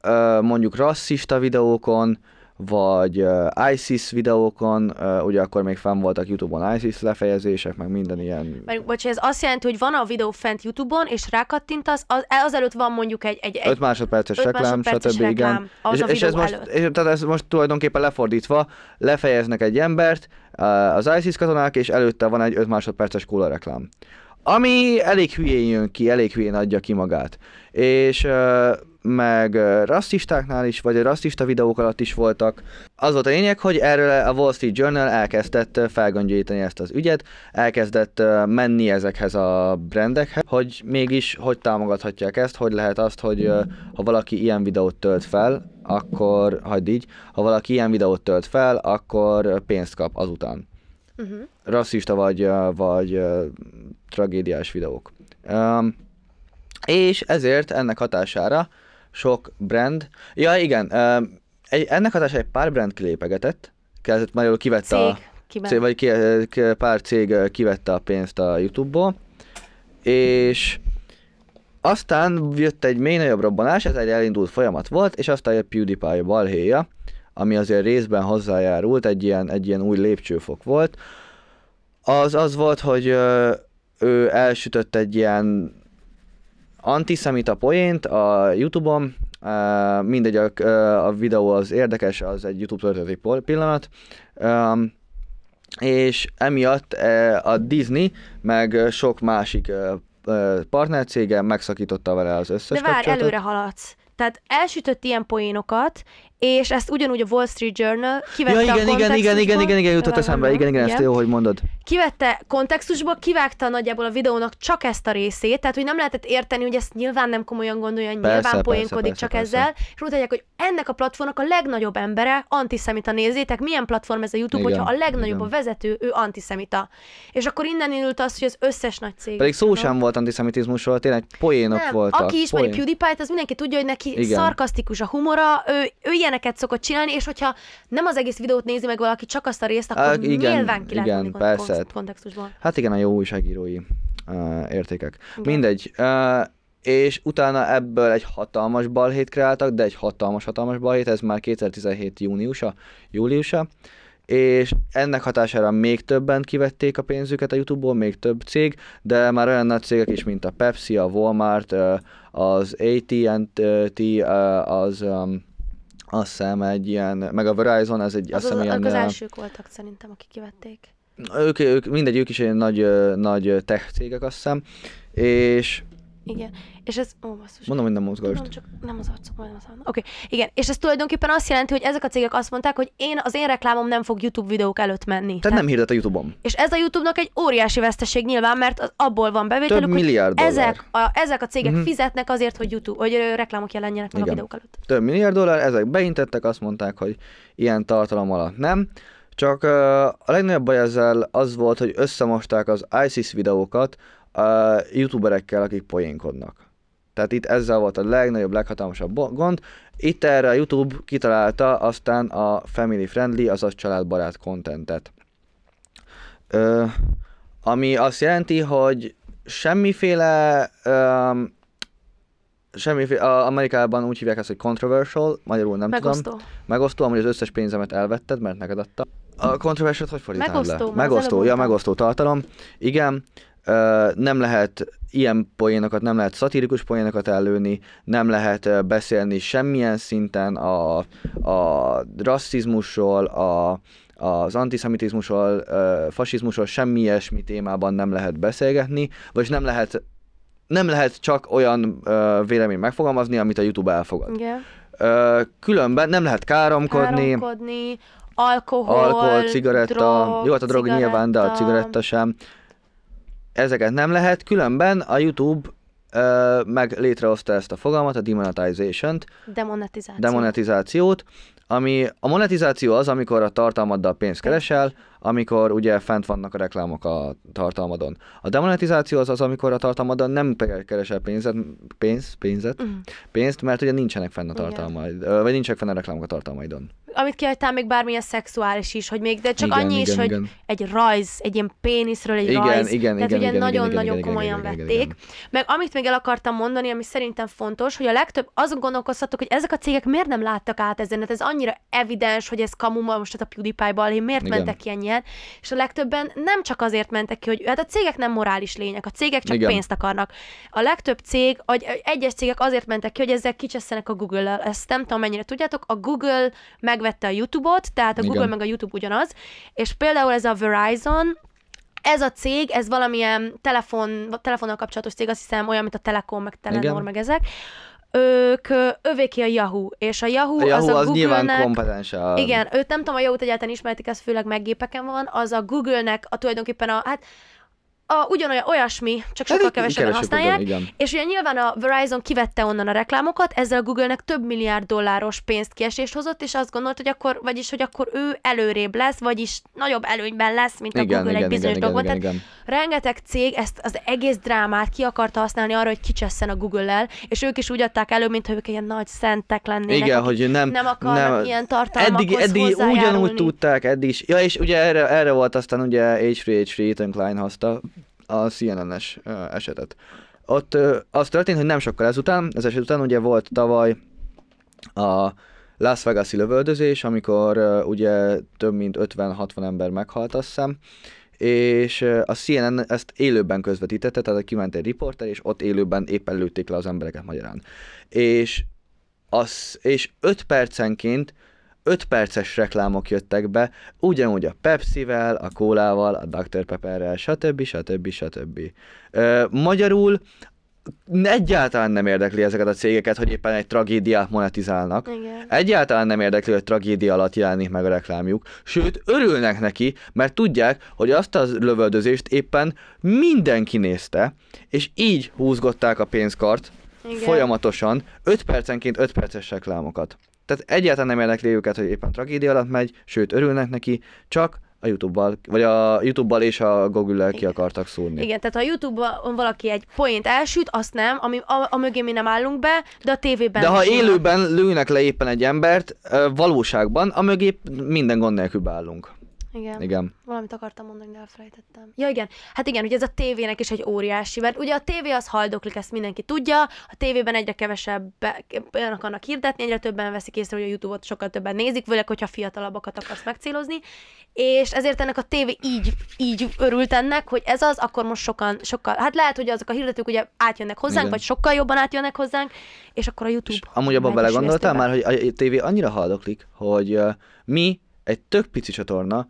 ö, mondjuk rasszista videókon, vagy ISIS videókon, ugye akkor még fenn voltak YouTube-on ISIS lefejezések, meg minden ilyen. Mert, bocs, ez azt jelenti, hogy van a videó fent YouTube-on, és rákattintasz, az, azelőtt van mondjuk egy, egy, egy 5 másodperces öt reklám, másodperces stb. reklám, igen. az és, a és ez most, előtt. és, tehát ez most tulajdonképpen lefordítva, lefejeznek egy embert, az ISIS katonák, és előtte van egy 5 másodperces kóla reklám. Ami elég hülyén jön ki, elég hülyén adja ki magát. És meg rasszistáknál is, vagy a rasszista videók alatt is voltak. Az volt a lényeg, hogy erről a Wall Street Journal elkezdett felgöngyíteni ezt az ügyet, elkezdett menni ezekhez a brandekhez, hogy mégis hogy támogathatják ezt, hogy lehet azt, hogy ha valaki ilyen videót tölt fel, akkor hagyd így, ha valaki ilyen videót tölt fel, akkor pénzt kap azután Uh-huh. rasszista vagy, vagy tragédiás videók. Um, és ezért ennek hatására sok brand, ja igen, egy, ennek hatására egy pár brand kilépegetett, kezdett magyarul kivette a, Cég. Kiben? cég, vagy ki, pár cég kivette a pénzt a YouTube-ból, és aztán jött egy még nagyobb robbanás, ez egy elindult folyamat volt, és aztán jött PewDiePie balhéja, ami azért részben hozzájárult, egy ilyen, egy ilyen új lépcsőfok volt. Az az volt, hogy ő elsütött egy ilyen antiszemita poént a Youtube-on, uh, mindegy, a, a videó az érdekes, az egy YouTube történeti pillanat, um, és emiatt a Disney, meg sok másik partnercége megszakította vele az összes De vár, kapcsolatot. előre haladsz. Tehát elsütött ilyen poénokat, és ezt ugyanúgy a Wall Street Journal kivette Ja, igen, a igen, igen, igen, igen, igen, jutott eszembe, igen, igen, ezt jó, hogy mondod. kivette kontextusból, kivágta nagyjából a videónak csak ezt a részét, tehát hogy nem lehetett érteni, hogy ezt nyilván nem komolyan gondolja, Persze, nyilván persze, poénkodik persze, csak persze. ezzel, és mutatják, hogy ennek a platformnak a legnagyobb embere antiszemita nézzétek, milyen platform ez a YouTube, Igen, hogyha a legnagyobb igen. a vezető, ő antiszemita. És akkor innen indult az, hogy az összes nagy cég. Pedig szó sem volt antiszemitizmusról, tényleg poénok nem, voltak. aki ismeri. PewDiePie-t, az mindenki tudja, hogy neki Igen. Szarkasztikus a humora, ő, ő ilyeneket szokott csinálni, és hogyha nem az egész videót nézi meg valaki, csak azt a részt, akkor Á, igen, igen, nyilván ki igen, mondani persze. kont- kontextusból. Hát igen, a jó újságírói uh, értékek. Igen. Mindegy. Uh, és utána ebből egy hatalmas balhét kreáltak, de egy hatalmas-hatalmas balhét, ez már 2017 júniusa, júliusa, és ennek hatására még többen kivették a pénzüket a YouTube-ból, még több cég, de már olyan nagy cégek is, mint a Pepsi, a Walmart, az AT&T, az azt hiszem egy ilyen, meg a Verizon, ez egy, Az, azt az, hiszem az, ilyen, az elsők voltak szerintem, akik kivették. ők, ők, mindegy, ők is egy nagy, nagy tech cégek, azt hiszem, és Igen. És ez, ó, basszus. mondom, hogy nem mozgósd. Tudom, csak nem az arcom, nem az. Oké, okay. igen. És ez tulajdonképpen azt jelenti, hogy ezek a cégek azt mondták, hogy én, az én reklámom nem fog YouTube videók előtt menni. Tehát nem hirdet a YouTube-on. És ez a YouTube-nak egy óriási veszteség nyilván, mert az, abból van bevételük, Több hogy milliárd dollár. ezek a, ezek a cégek Mhm. uh-huh. fizetnek azért, hogy YouTube, hogy reklámok jelenjenek meg Igen. a videók előtt. Több milliárd dollár, ezek beintettek, azt mondták, hogy ilyen tartalom alatt nem. Csak ö, a legnagyobb baj ezzel az volt, hogy összemosták az ISIS videókat a youtuberekkel, akik poénkodnak. Tehát itt ezzel volt a legnagyobb, leghatalmasabb gond. Itt erre a YouTube kitalálta aztán a family friendly, azaz családbarát contentet. Ö, ami azt jelenti, hogy semmiféle öm, semmiféle, Amerikában úgy hívják ezt, hogy controversial, magyarul nem tudom. Megosztó. Megosztó, amúgy az összes pénzemet elvetted, mert neked adta. A controversial hogy fordítál Megosztó, le? Megosztó, ja, megosztó tartalom. Igen. Nem lehet ilyen poénokat, nem lehet szatirikus poénokat ellőni, nem lehet beszélni semmilyen szinten a, a rasszizmusról, a, az antiszemitizmusról, fasizmusról, semmi ilyesmi témában nem lehet beszélgetni, vagy nem lehet nem lehet csak olyan ö, vélemény megfogalmazni, amit a YouTube elfogad. Igen. Ö, különben nem lehet káromkodni, Káromkodni, alkohol, alkohol, cigaretta, drog, jó, hát a drog cigaretta. nyilván, de a cigaretta sem. Ezeket nem lehet, különben a YouTube ö, meg létrehozta ezt a fogalmat, a demonetization-t, Demonetizáció. demonetizációt, ami a monetizáció az, amikor a tartalmaddal pénzt keresel, amikor ugye fent vannak a reklámok a tartalmadon. A demonetizáció az az, amikor a tartalmadon nem keresel pénzet, pénz, pénzet, Mhm. pénzt, mert ugye nincsenek fenn a tartalmaid, vagy nincsenek fenn a reklámok a tartalmaidon. Amit kihagytál még bármilyen szexuális is, hogy még, de csak Igen, annyi is, igen, hogy igen. egy rajz, egy ilyen péniszről egy Igen, rajz. igen, tehát igen, ugye igen, nagyon-nagyon igen, igen, komolyan igen, igen, vették. igen. Meg amit még el akartam mondani, ami szerintem fontos, hogy a legtöbb azon gondolkoztatok, hogy ezek a cégek miért nem láttak át ezen, hát ez annyira evidens, hogy ez kamu, most hát a PewDiePie-bal, miért Igen. mentek ki ennyien, és a legtöbben nem csak azért mentek ki, hogy hát a cégek nem morális lények, a cégek csak Igen. pénzt akarnak. A legtöbb cég, vagy egyes cégek azért mentek ki, hogy ezzel kicsesztenek a Google-lel. Ezt nem tudom, mennyire tudjátok. A Google megvette a YouTube-ot, tehát a Igen. Google meg a YouTube ugyanaz, és például ez a Verizon, ez a cég, ez valamilyen telefon, telefonnal kapcsolatos cég, azt hiszem olyan, mint a Telekom, meg Telenor, Igen. meg ezek. Ők ö, övéké a Yahoo, és a Yahoo, A Yahoo az a az nyilván Google-nek... kompetens a... Igen, őt nem tudom, a Yahoo-t egyáltalán ismerték, ez főleg meg gépeken van, az a Google-nek a tulajdonképpen a, hát a, ugyanolyan olyasmi, csak sokkal Hát, kevesebben használják, igen. és ugye nyilván a Verizon kivette onnan a reklámokat, ezzel a Google-nek több milliárd dolláros pénzt kiesést hozott, és azt gondolt, hogy akkor, vagyis, hogy akkor ő előrébb lesz, vagyis nagyobb előnyben lesz, mint a Igen, Google igen, egy bizonyos igen, igen, dolgban. igen, Tehát igen. rengeteg cég ezt az egész drámát ki akarta használni arra, hogy kicsesszen a Google-lel, és ők is úgy adták elő, mintha ők ilyen nagy szentek lennének. Igen, hogy nem, nem akarnak nem, ilyen tartalmakhoz eddig, eddig ugyanúgy tudták, eddig is. Ja, és ugye erre, erre volt aztán ugye H3, H3, Ethan Klein hozta a CNN-es esetet. Ott az történt, hogy nem sokkal ezután, ez eset után ugye volt tavaly a Las Vegas-i lövöldözés, amikor ugye több mint 50-60 ember meghalt, azt hiszem, és a CNN ezt élőben közvetítette, tehát kiment egy riporter, és ott élőben éppen lőtték le az embereket magyarán. És, az, és 5 percenként 5 perces reklámok jöttek be, ugyanúgy a Pepsi-vel, a kólával, a Dr. Pepperrel, stb. stb. stb. Ö, magyarul egyáltalán nem érdekli ezeket a cégeket, hogy éppen egy tragédiát monetizálnak. Igen. Egyáltalán nem érdekli, hogy tragédia alatt jelenik meg a reklámjuk, sőt, örülnek neki, mert tudják, hogy azt a lövöldözést éppen mindenki nézte, és így húzgották a pénzkart Igen. folyamatosan, 5 percenként 5 perces reklámokat. Tehát egyáltalán nem érdekli őket, hogy éppen tragédia alatt megy, sőt, örülnek neki, csak a YouTube-bal, vagy a YouTube-bal és a Google-lel ki akartak szúrni. Igen, tehát ha a YouTube-on valaki egy point elsüt, azt nem, ami, a, a mögé mi nem állunk be, de a tévében... De ha élőben lőnek le éppen egy embert, valóságban, a mögé minden gond nélkül beállunk. Igen. Igen. Valamit akartam mondani, de elfelejtettem. Ja igen, hát igen, ugye ez a tévének is egy óriási, mert ugye a tévé az haldoklik, ezt mindenki tudja, a tévében egyre kevesebb akarnak hirdetni, egyre többen veszik észre, hogy a YouTube-ot sokkal többen nézik, főleg, hogyha fiatalabbakat akarsz megcélozni, és ezért ennek a tévé így, így örült ennek, hogy ez az, akkor most sokan, sokkal, hát lehet, hogy azok a hirdetők ugye átjönnek hozzánk, Igen. vagy sokkal jobban átjönnek hozzánk, és akkor a YouTube És amúgy abban belegondoltál már, hogy a tévé annyira haldoklik, hogy mi, egy tök pici csatorna,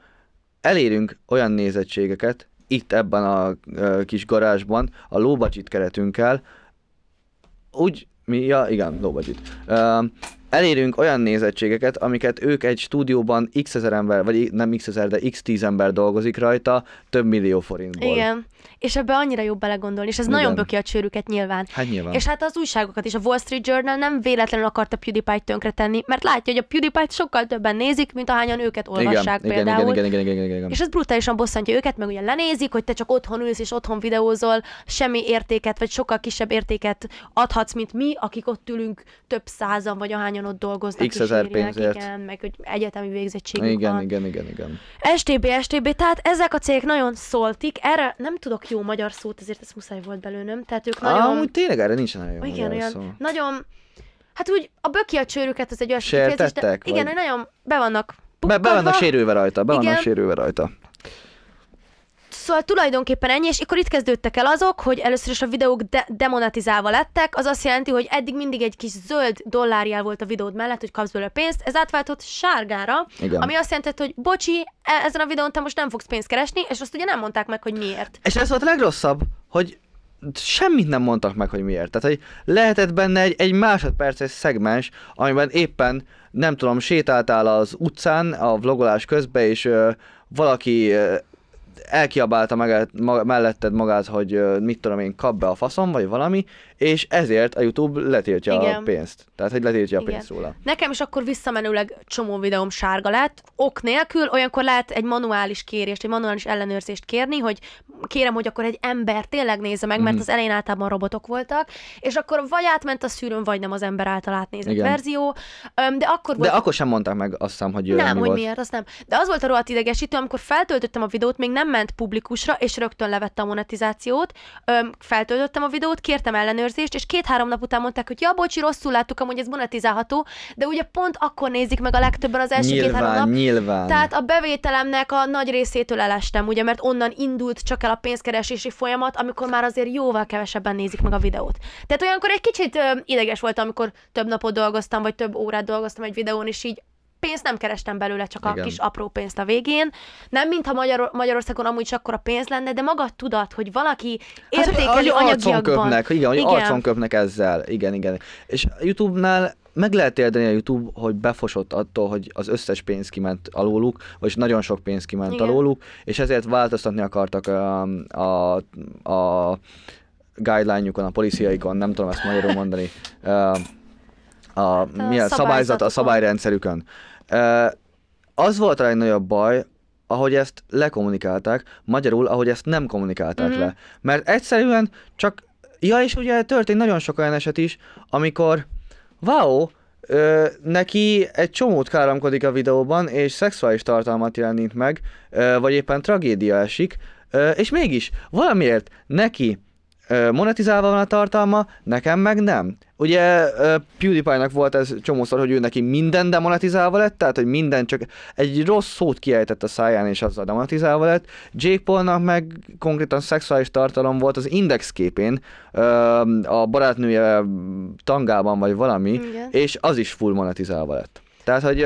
elérünk olyan nézettségeket, itt ebben a kis garázsban, a budget keretünkkel, úgy, mi, ja, igen. Ö, elérünk olyan nézettségeket, amiket ők egy stúdióban x ezer ember, vagy nem x ezer, de x tíz ember dolgozik rajta, több millió forintból. Igen, és ebbe annyira jobb belegondolni, és ez Igen. nagyon böki a csőrüket nyilván. Hát nyilván. És hát az újságokat is, a Wall Street Journal nem véletlenül akarta PewDiePie-t tönkretenni, mert látja, hogy a PewDiePie-t sokkal többen nézik, mint ahányan őket olvassák igen, például. igen, igen, igen, igen, igen, igen. És ez brutálisan bosszantja őket, meg ugye lenézik, hogy te csak otthon ülsz és otthon videózol, semmi értéket, vagy sokkal kisebb értéket adhatsz, mint mi, akik ott ülünk több százan, vagy ahányan ott dolgoznak. X ezer pénzért. Igen, meg hogy egyetemi végzettségük igen, van. igen, igen, igen. STB, STB, tehát ezek a cégek nagyon szóltik, erre nem tudok jó magyar szót, ezért ezt muszáj volt belőnöm, tehát ők nagyon... Amúgy tényleg erre nincsen nagyon jó Igen, olyan, szó. nagyon, hát úgy a böki a csőrüket, az egy olyan kifejezés, de Sértettek, igen, vagy? hogy nagyon be vannak Be, be vannak sérülve rajta, be vannak Igen. sérülve rajta. Szóval tulajdonképpen ennyi, és akkor itt kezdődtek el azok, hogy először is a videók de- demonetizálva lettek, az azt jelenti, hogy eddig mindig egy kis zöld dollárjel volt a videód mellett, hogy kapsz belőle pénzt, ez átváltott sárgára, Igen. ami azt jelenti, hogy bocsi, e- ezen a videón te most nem fogsz pénzt keresni, és azt ugye nem mondták meg, hogy miért. És ez volt a legrosszabb, hogy semmit nem mondtak meg, hogy miért. Tehát, hogy lehetett benne egy, egy másodperces szegmens, amiben éppen, nem tudom, sétáltál az utcán a vlogolás közben, és ö, valaki ö, elkiabálta meg, melletted magát, hogy mit tudom én, kap be a faszom, vagy valami, és ezért a YouTube letiltja a Igen. pénzt. Tehát, hogy letiltja a Igen. pénzt róla. Nekem is akkor visszamenőleg csomó videóm sárga lett, ok nélkül, olyankor lehet egy manuális kérést, egy manuális ellenőrzést kérni, hogy kérem, hogy akkor egy ember tényleg nézze meg, Mhm. mert az elején általában robotok voltak, és akkor vagy átment a szűrőn, vagy nem az ember által átnézett Igen. verzió, de akkor De volt akkor sem mondták meg azt hiszem, hogy nem, hogy volt. miért, azt nem. De az volt a rohadt idegesítő, amikor feltöltöttem a videót, még nem ment publikusra, és rögtön levette a monetizációt. Feltöltöttem a videót, kértem ellenőrzést, és két-három nap után mondták, hogy ja, bocsi, rosszul láttuk, amúgy ez monetizálható, de ugye pont akkor nézik meg a legtöbben az első két-három nap. nyilván. Tehát a bevételemnek a nagy részétől elestem, ugye, mert onnan indult csak el a pénzkeresési folyamat, amikor már azért jóval kevesebben nézik meg a videót. Tehát olyankor egy kicsit ö, ideges voltam, amikor több napot dolgoztam, vagy több órát dolgoztam egy videón, és így pénzt nem kerestem belőle, csak Igen. a kis apró pénzt a végén. Nem, mintha Magyar- Magyarországon amúgy is akkora pénz lenne, de maga tudat, hogy valaki Hát, hogy- értékeli hogy arcon anyagiakban. köpnek, igen, hogy Igen. arcon köpnek ezzel, igen, igen. És a YouTube-nál meg lehet érdeni a YouTube, hogy befosott attól, hogy az összes pénz kiment alóluk, vagy nagyon sok pénz kiment Igen. alóluk, és ezért változtatni akartak a, a, a guideline-jukon, a policiaikon, nem tudom ezt magyarul mondani, a, a, milyen szabályzat, a szabályrendszerükön. Az volt a legnagyobb baj, ahogy ezt lekommunikálták, magyarul, ahogy ezt nem kommunikálták Mhm. le. Mert egyszerűen csak, ja és ugye történt nagyon sok olyan eset is, amikor, wow, ö, neki egy csomót káromkodik a videóban, és szexuális tartalmat jelenít meg, ö, vagy éppen tragédia esik, ö, és mégis valamiért neki ö, monetizálva van a tartalma, nekem meg nem. Ugye PewDiePie-nak volt ez csomószor, hogy ő neki minden demonetizálva lett, tehát hogy minden csak egy rossz szót kiejtett a száján, és azzal demonetizálva lett. Jake Paulnak meg konkrétan szexuális tartalom volt az index képén, a barátnője tangában vagy valami, Igen. és az is full monetizálva lett. Tehát, hogy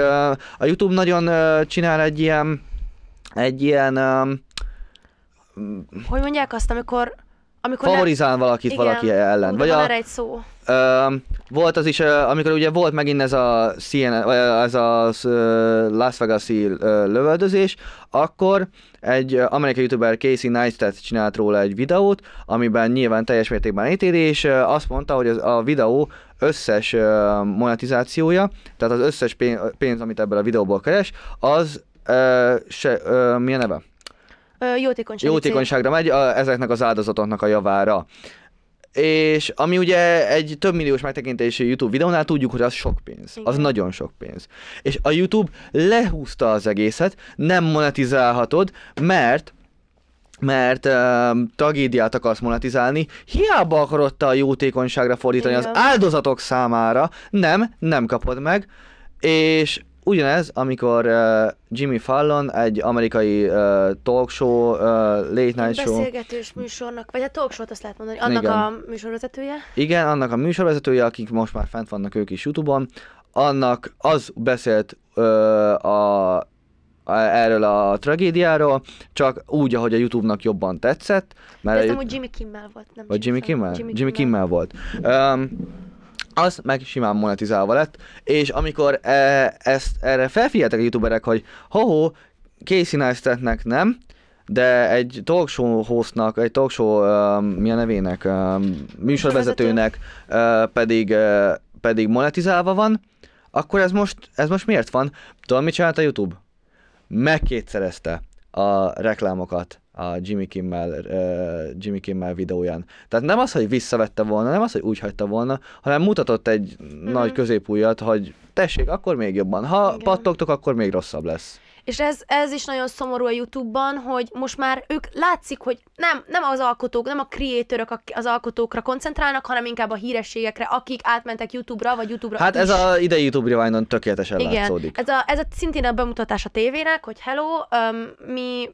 a YouTube nagyon csinál egy ilyen, egy ilyen Hogy mondják azt, amikor amikor favorizál valakit Igen. valaki ellen. Vagy van a, erre egy szó. Ö, volt az is, amikor ugye volt megint ez a, CNN, ez a Las Vegas-i ö, lövöldözés, akkor egy amerikai youtuber Casey Neistat csinált róla egy videót, amiben nyilván teljes mértékben ítéli, és azt mondta, hogy az, a videó összes monetizációja, tehát az összes pénz, pénz, amit ebből a videóból keres, az ö, se, ö, mi a neve? Ö, jótékonysági jótékonyságra megy a, ezeknek az áldozatoknak a javára. És ami ugye egy több milliós megtekintésű YouTube videónál tudjuk, hogy az sok pénz. Az Igen. nagyon sok pénz. És a YouTube lehúzta az egészet, nem monetizálhatod, mert mert uh, tragédiát akarsz monetizálni, hiába akarod te a jótékonyságra fordítani Igen. az áldozatok számára, nem, nem kapod meg, és ugyanez, amikor uh, Jimmy Fallon, egy amerikai uh, talk show, uh, late night show, Beszélgetős műsornak, vagy a talk show azt lehet mondani, annak Igen. a műsorvezetője. Igen, annak a műsorvezetője, akik most már fent vannak ők is YouTube-on, annak az beszélt ö, a, a, erről a tragédiáról, csak úgy, ahogy a YouTube-nak jobban tetszett, De mert ez a- amúgy Jimmy Kimmel volt, nem vagy Jimmy Kimmel? Jimmy, Jimmy Kimmel volt. Um, az meg simán monetizálva lett, és amikor e, ezt, erre felfigyeltek a youtuberek, hogy ho-ho, Casey Neistatnek nem, de egy talk show hostnak, egy talk show, um, mi a nevének, um, műsorvezetőnek uh, pedig, uh, pedig monetizálva van, akkor ez most, ez most miért van? Tudod, mit csinált a YouTube? Megkétszerezte a reklámokat a Jimmy Kimmel, uh, Jimmy Kimmel videóján. Tehát nem az, hogy visszavette volna, nem az, hogy úgy hagyta volna, hanem mutatott egy mm-hmm. nagy középújat, hogy tessék, akkor még jobban. Ha Igen. Pattogtok, akkor még rosszabb lesz. És ez, ez is nagyon szomorú a YouTube-ban, hogy most már ők látszik, hogy nem, nem az alkotók, nem a creatorok az alkotókra koncentrálnak, hanem inkább a hírességekre, akik átmentek YouTube-ra, vagy YouTube-ra Hát is. ez a idei YouTube Rewind-on tökéletesen Igen, látszódik. ez a, ez a szintén a bemutatás a tévének, hogy hello, um, mi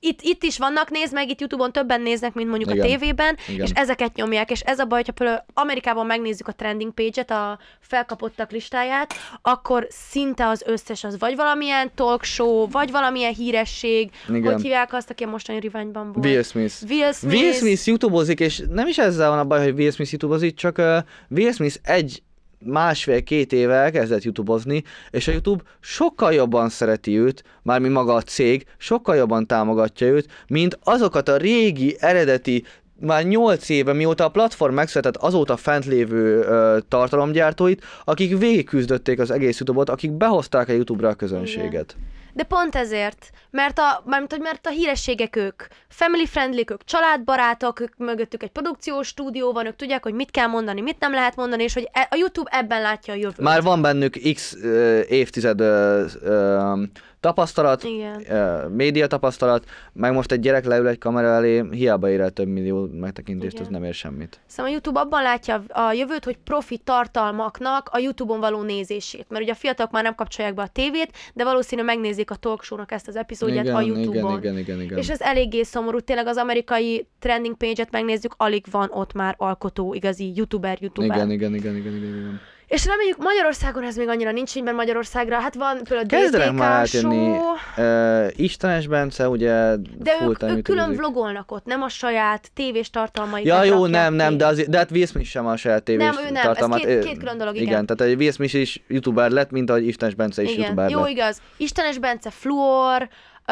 itt, itt is vannak, nézd meg, itt YouTube-on többen néznek, mint mondjuk Igen. a tévében, Igen. és ezeket nyomják, és ez a baj, hogyha például Amerikában megnézzük a trending page-et, a felkapottak listáját, akkor szinte az összes az vagy valamilyen talk show, vagy valamilyen híresség, Igen. hogy hívják azt, aki a mostani reványban volt. Will Smith. Will Smith. Will Smith YouTube-ozik, és nem is ezzel van a baj, hogy Will Smith YouTube-ozik, csak uh, Will Smith egy másfél-két éve elkezdett YouTube-ozni, és a YouTube sokkal jobban szereti őt, mármint maga a cég, sokkal jobban támogatja őt, mint azokat a régi, eredeti, már 8 éve, mióta a platform megszületett, azóta fent lévő ö, tartalomgyártóit, akik végigküzdötték az egész YouTube-ot, akik behozták a YouTube-ra a közönséget. De pont ezért, mert a, mert, hogy mert a hírességek ők family friendly, ők családbarátok, ők mögöttük egy produkciós stúdió van, ők tudják, hogy mit kell mondani, mit nem lehet mondani, és hogy e- a YouTube ebben látja a jövőt. Már van bennük x ö, évtized ö, ö, tapasztalat, Igen. média tapasztalat, meg most egy gyerek leül egy kamera elé, hiába ér el több millió megtekintést, Igen. az nem ér semmit. Szóval a YouTube abban látja a jövőt, hogy profi tartalmaknak a YouTube-on való nézését. Mert ugye a fiatalok már nem kapcsolják be a tévét, de valószínű megnézik a talk show-nak ezt az epizódját a YouTube-on. igen, igen, igen, igen. És ez eléggé szomorú, tényleg az amerikai trending page-et megnézzük, alig van ott már alkotó, igazi youtuber, youtuber. igen, igen, igen, igen, igen, igen. És reméljük Magyarországon ez még annyira nincs így, mert Magyarországra, hát van például a Kezdenek már átjönni. Uh, Istenes Bence, ugye de ők, ők külön vlogolnak ott, nem a saját tévés tartalmaikat Ja, jó, nem, nem, de, az, de hát Will Smith sem a saját tévés Nem, ő nem, ez tartalmát. két- két külön dolog, igen. Igen, tehát egy Will Smith is youtuber lett, mint ahogy Istenes Bence is Igen, youtuber jó, lett. igaz. Istenes Bence, Fluor,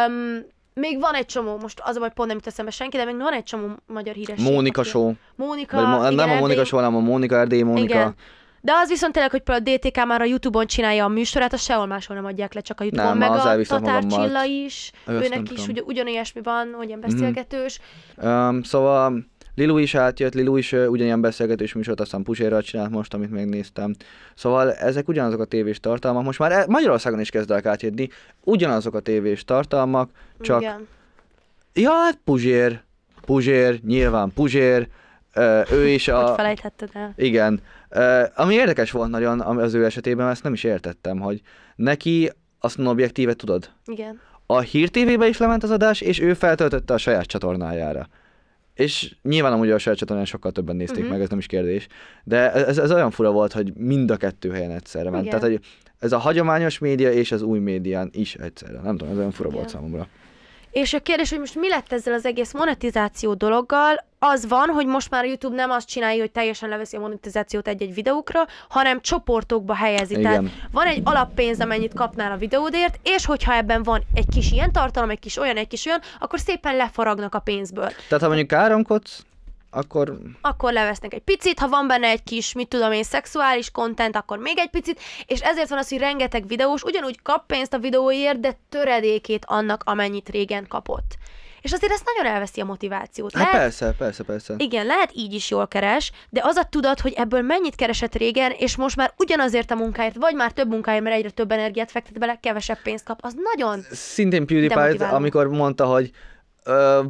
um, még van egy csomó, most az a baj, pont nem jut eszembe senki, de még van egy csomó magyar híresség. Mónika aki- Show. Mónika, Vagy igen, nem a Mónika Erdély- Show, hanem a Mónika Erdély Mónika. Igen. De az viszont tényleg, hogy például a DTK már a Youtube-on csinálja a műsorát, azt sehol máshol nem adják le, csak a Youtube-on. Nem, meg a Tatár. Csilla is, őnek is ugy- ugyanilyesmi van, hogy ilyen Mhm. beszélgetős. Um, szóval Lilu is átjött, Lilu is uh, ugyanilyen beszélgetős műsort, aztán Pusérral csinált most, amit megnéztem. Szóval ezek ugyanazok a tévés tartalmak. Most már e- Magyarországon is kezdek átjönni, ugyanazok a tévés tartalmak, csak Igen. Ja, hát Puzsér, Puzsér, nyilván Puzsér, ő is Hogy a... felejthetted el? Igen. Ami érdekes volt nagyon az ő esetében, ezt nem is értettem, hogy neki azt mondom objektíve tudod. Igen. A Hír TV-be is lement az adás, és ő feltöltötte a saját csatornájára. És nyilván amúgy a saját csatornán sokkal többen nézték uh-huh. meg, ez nem is kérdés. De ez, ez olyan fura volt, hogy mind a kettő helyen egyszerre ment. Igen. Tehát, hogy ez a hagyományos média és az új médián is egyszerre. Nem tudom, ez olyan fura Igen. volt számomra. És a kérdés, hogy most mi lett ezzel az egész monetizáció dologgal, az van, hogy most már a YouTube nem azt csinálja, hogy teljesen leveszi a monetizációt egy-egy videókra, hanem csoportokba helyezi. Igen. Tehát van egy alappénz, amennyit kapnál a videódért, és hogyha ebben van egy kis ilyen tartalom, egy kis olyan, egy kis olyan, akkor szépen lefaragnak a pénzből. Tehát ha mondjuk káromkodsz, akkor akkor levesznek egy picit, ha van benne egy kis, mit tudom én, szexuális content, akkor még egy picit, és ezért van az, hogy rengeteg videós ugyanúgy kap pénzt a videóért, de töredékét annak, amennyit régen kapott. És azért ezt nagyon elveszi a motivációt. hát persze, persze, persze. igen, lehet így is jól keres, de az a tudat, hogy ebből mennyit keresett régen, és most már ugyanazért a munkáért, vagy már több munkáért, mert egyre több energiát fektet bele, kevesebb pénzt kap, az nagyon... Szintén PewDiePie, amikor mondta, hogy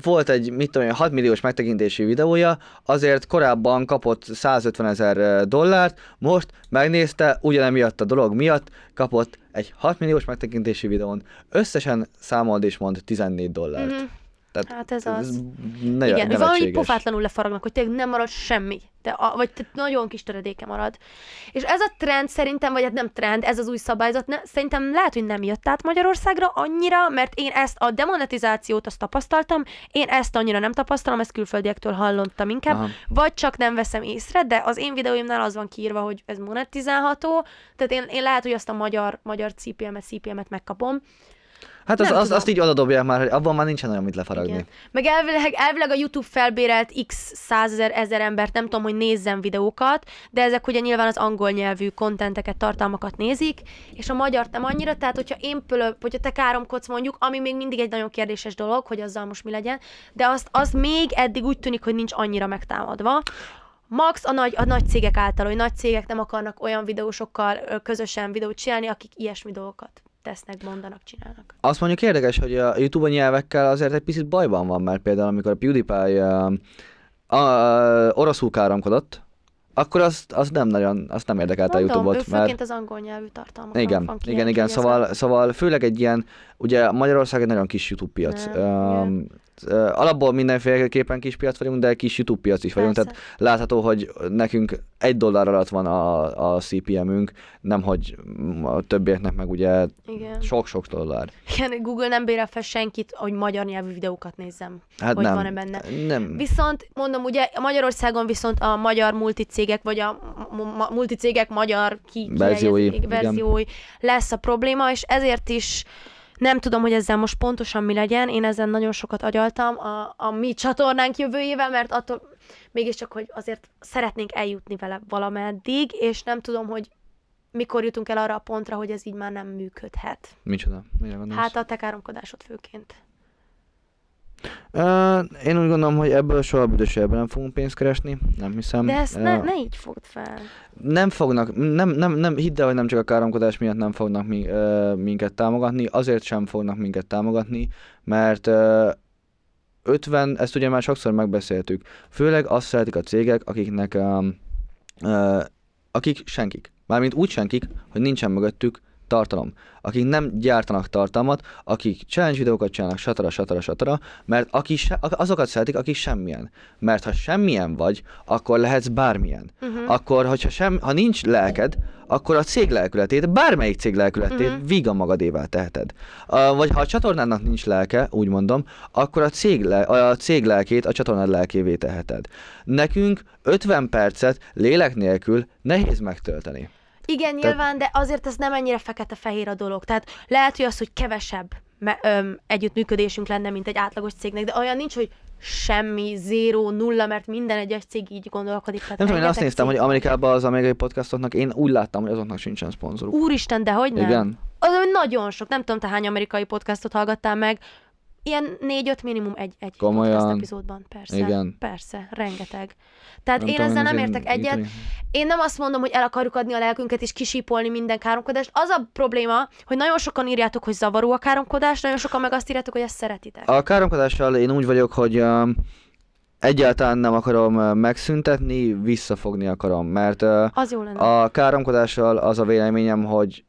volt egy, mit tudom én, 6 milliós megtekintési videója, azért korábban kapott 150 ezer dollárt, most megnézte, ugyanemiatt a dolog miatt kapott egy 6 milliós megtekintési videón, összesen számold és mond 14 dollárt. Mhm. Tehát Hát ez az. Ne, Igen, hogy valami pofátlanul lefaragnak, hogy tényleg nem marad semmi. De a, vagy te nagyon kis töredéke marad. És ez a trend szerintem, vagy hát nem trend, ez az új szabályzat, ne, szerintem lehet, hogy nem jött át Magyarországra annyira, mert én ezt a demonetizációt azt tapasztaltam, én ezt annyira nem tapasztalom, ezt külföldiektől hallottam inkább, Aha. vagy csak nem veszem észre, de az én videóimnál az van kiírva, hogy ez monetizálható, tehát én, én lehet, hogy azt a magyar, magyar CPM-et, CPM-et megkapom, Hát az, az, azt így odadobják már, hogy abban már nincsen olyan mit lefaragni. Igen. Meg elvileg, elvileg a YouTube felbérelt x százezer ezer embert, nem tudom, hogy nézzen videókat, de ezek ugye nyilván az angol nyelvű kontenteket, tartalmakat nézik, és a magyar nem annyira, tehát hogyha én pölöp, hogyha te káromkodsz mondjuk, ami még mindig egy nagyon kérdéses dolog, hogy azzal most mi legyen, de azt, az még eddig úgy tűnik, hogy nincs annyira megtámadva. Max a nagy, a nagy cégek által, hogy nagy cégek nem akarnak olyan videósokkal közösen videót csinálni, akik ilyesmi dolgokat tesznek, mondanak, csinálnak. Azt mondjuk érdekes, hogy a YouTube nyelvekkel azért egy picit bajban van, mert például amikor a PewDiePie uh, oroszul káromkodott, akkor azt, azt nem nagyon, azt nem érdekelte a YouTube-ot, mert főként az angol nyelvű tartalmakon igen, van igen, igen, szóval, szóval főleg egy ilyen, ugye Magyarország egy nagyon kis YouTube piac. Nem, Um, uh, alapból mindenféleképpen kis piac vagyunk, de kis YouTube piac is vagyunk, Persze. tehát látható, hogy nekünk egy dollár alatt van a, a CPM-ünk, nem hogy a többieknek meg ugye Igen. sok-sok dollár. Igen, Google nem bérel fel senkit, hogy magyar nyelvű videókat nézzem. Hát hogy nem. van-e benne. Nem. Viszont, mondom, ugye Magyarországon viszont a magyar multicégek, vagy a ma- multicégek magyar ki- Verziói, verziói lesz a probléma, és ezért is nem tudom, hogy ezzel most pontosan mi legyen. Én ezen nagyon sokat agyaltam a, a mi csatornánk jövőjével, mert attól mégiscsak, hogy azért szeretnénk eljutni vele valameddig, és nem tudom, hogy mikor jutunk el arra a pontra, hogy ez így már nem működhet. Micsoda? Mire gondolsz? Hát a te káromkodásod főként. Uh, én úgy gondolom, hogy ebből soha büdös életben nem fogunk pénzt keresni, nem hiszem. De ezt ne, Ö, ne így fogd fel. Nem fognak, nem, nem, nem, hidd el, hogy nem csak a káromkodás miatt nem fognak mi, ö, minket támogatni, azért sem fognak minket támogatni, mert ö, 50, ezt ugye már sokszor megbeszéltük, főleg azt szeretik a cégek, akiknek, ö, ö, akik senkik. Mármint úgy senkik, hogy nincsen mögöttük tartalom. Akik nem gyártanak tartalmat, akik challenge videókat csinálnak, satara, satara, satara, mert aki se, azokat szeretik, akik semmilyen. Mert ha semmilyen vagy, akkor lehetsz bármilyen. Uh-huh. Akkor, hogyha sem, ha nincs lelked, akkor a cég lelkületét, bármelyik cég lelkületét Mhm. vígan magadévá teheted. Uh, vagy ha a csatornának nincs lelke, úgy mondom, akkor a cég, le, a cég lelkét a csatornád lelkévé teheted. Nekünk 50 percet lélek nélkül nehéz megtölteni. Igen, nyilván, de azért ez nem ennyire fekete-fehér a dolog. Tehát lehet, hogy az, hogy kevesebb me- öm, együttműködésünk lenne, mint egy átlagos cégnek, de olyan nincs, hogy semmi, zéró, nulla, mert minden egyes cég így gondolkodik. Tehát Nem tudom, én azt rengeteg néztem, cég hogy. Amerikában az amerikai podcastoknak, én úgy láttam, hogy azoknak sincsen szponzoruk. Úristen, de hogy nem? Igen. Az nagyon sok, nem tudom, te hány amerikai podcastot hallgattál meg, ilyen négy-öt minimum egy, egy Komolyan? epizódban, persze. Igen. Persze, rengeteg. Tehát Nem én tudom, ezzel nem értek egyet. Én nem azt mondom, hogy el akarjuk adni a lelkünket és kisípolni minden káromkodást. Az a probléma, hogy nagyon sokan írjátok, hogy zavaró a káromkodás, nagyon sokan meg azt írjátok, hogy ezt szeretitek. A káromkodással én úgy vagyok, hogy um, egyáltalán nem akarom uh, megszüntetni, visszafogni akarom, mert uh, Az jó lenne. a káromkodással az a véleményem, hogy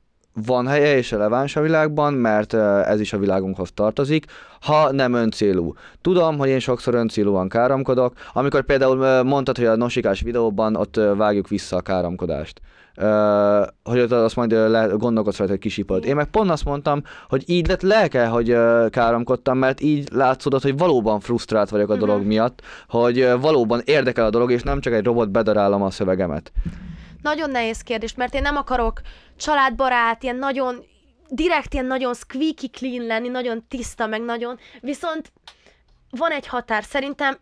van helye és releváns a világban, mert ez is a világunkhoz tartozik, ha nem öncélú. Tudom, hogy én sokszor öncélúan káromkodok, amikor például mondtad, hogy a nosikás videóban ott vágjuk vissza a káromkodást. Uh, hogy ott azt majd ö, le, gondolkodsz rajta, hogy kisipod. Én meg pont azt mondtam, hogy így lett lelke, hogy uh, káromkodtam, mert így látszódott, hogy valóban frusztrált vagyok a Mhm. dolog miatt, hogy uh, valóban érdekel a dolog, és nem csak egy robot bedarálom a szövegemet. Nagyon nehéz kérdés, mert én nem akarok családbarát, ilyen nagyon direkt, ilyen nagyon squeaky clean lenni, nagyon tiszta, meg nagyon, viszont van egy határ. Szerintem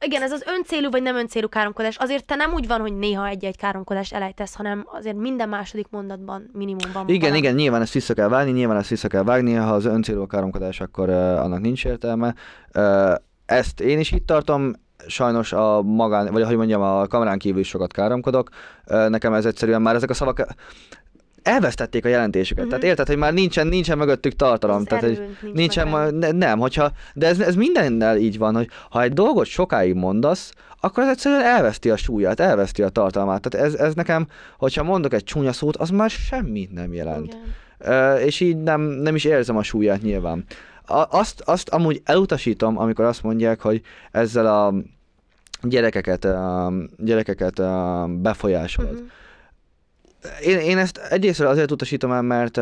igen, ez az öncélú vagy nem öncélú káromkodás. Azért te nem úgy van, hogy néha egy-egy káromkodást elejtesz, hanem azért minden második mondatban minimum van. Igen, valami. igen, nyilván ezt vissza kell vágni, nyilván ezt vissza kell vágni, ha az öncélú a káromkodás, akkor uh, annak nincs értelme. Uh, ezt én is itt tartom, sajnos a magán, vagy hogy mondjam, a kamerán kívül is sokat káromkodok. Uh, nekem ez egyszerűen már ezek a szavak elvesztették a jelentésüket. Mhm. Tehát érted, hogy már nincsen, nincsen mögöttük tartalom. Az Tehát, hogy nincs nincsen, ma, ne, nem, hogyha, de ez, ez mindennel így van, hogy ha egy dolgot sokáig mondasz, akkor ez egyszerűen elveszti a súlyát, elveszti a tartalmát. Tehát ez, ez nekem, hogyha mondok egy csúnya szót, az már semmit nem jelent. Igen. Ö, és így nem, nem is érzem a súlyát nyilván. Azt, azt amúgy elutasítom, amikor azt mondják, hogy ezzel a gyerekeket, gyerekeket befolyásolod. Mhm. Én, én ezt egyrészt azért utasítom el, mert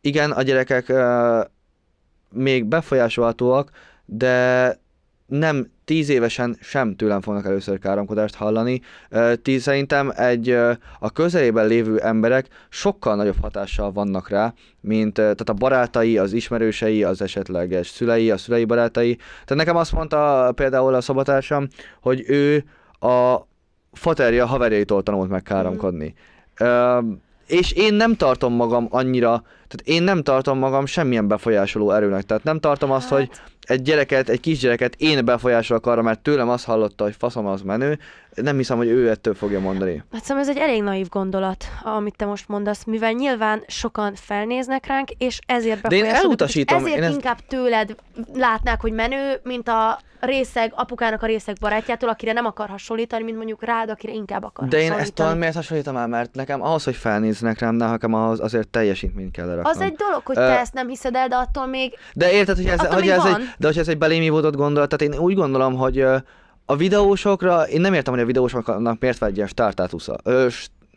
igen, a gyerekek még befolyásolhatóak, de nem tíz évesen sem tőlem fognak először káromkodást hallani. Tíz, szerintem egy a közelében lévő emberek sokkal nagyobb hatással vannak rá, mint tehát a barátai, az ismerősei, az esetleges szülei, a szülei barátai. Tehát nekem azt mondta például a szobatársam, hogy ő a faterja haverjaitól tanult meg káromkodni. Ö, és én nem tartom magam annyira, tehát én nem tartom magam semmilyen befolyásoló erőnek. Tehát nem tartom azt, Hát. hogy egy gyereket, egy kisgyereket én befolyásolok arra, mert tőlem azt hallotta, hogy faszom az menő. Nem hiszem, hogy ő ettől fogja mondani. Hát szerintem ez egy elég naív gondolat, amit te most mondasz, mivel nyilván sokan felnéznek ránk, és ezért De én elutasítom, Ezért én ezt- inkább tőled látnák, hogy menő, mint a részeg, apukának a részeg barátjától, akire nem akar hasonlítani, mint mondjuk rád, akire inkább akar De én ezt talán miért hasonlítom el, mert nekem ahhoz, hogy felnézzenek rám, nekem ahhoz azért teljesítményt kell leraknom. Az egy dolog, hogy Ö, te ezt nem hiszed el, de attól még De érted, hogy ez, hogy ez, egy, de hogy ez egy belém ívódott gondolat, tehát én úgy gondolom, hogy ö, a videósokra, én nem értem, hogy a videósoknak miért van egy ilyen státusza. Ö,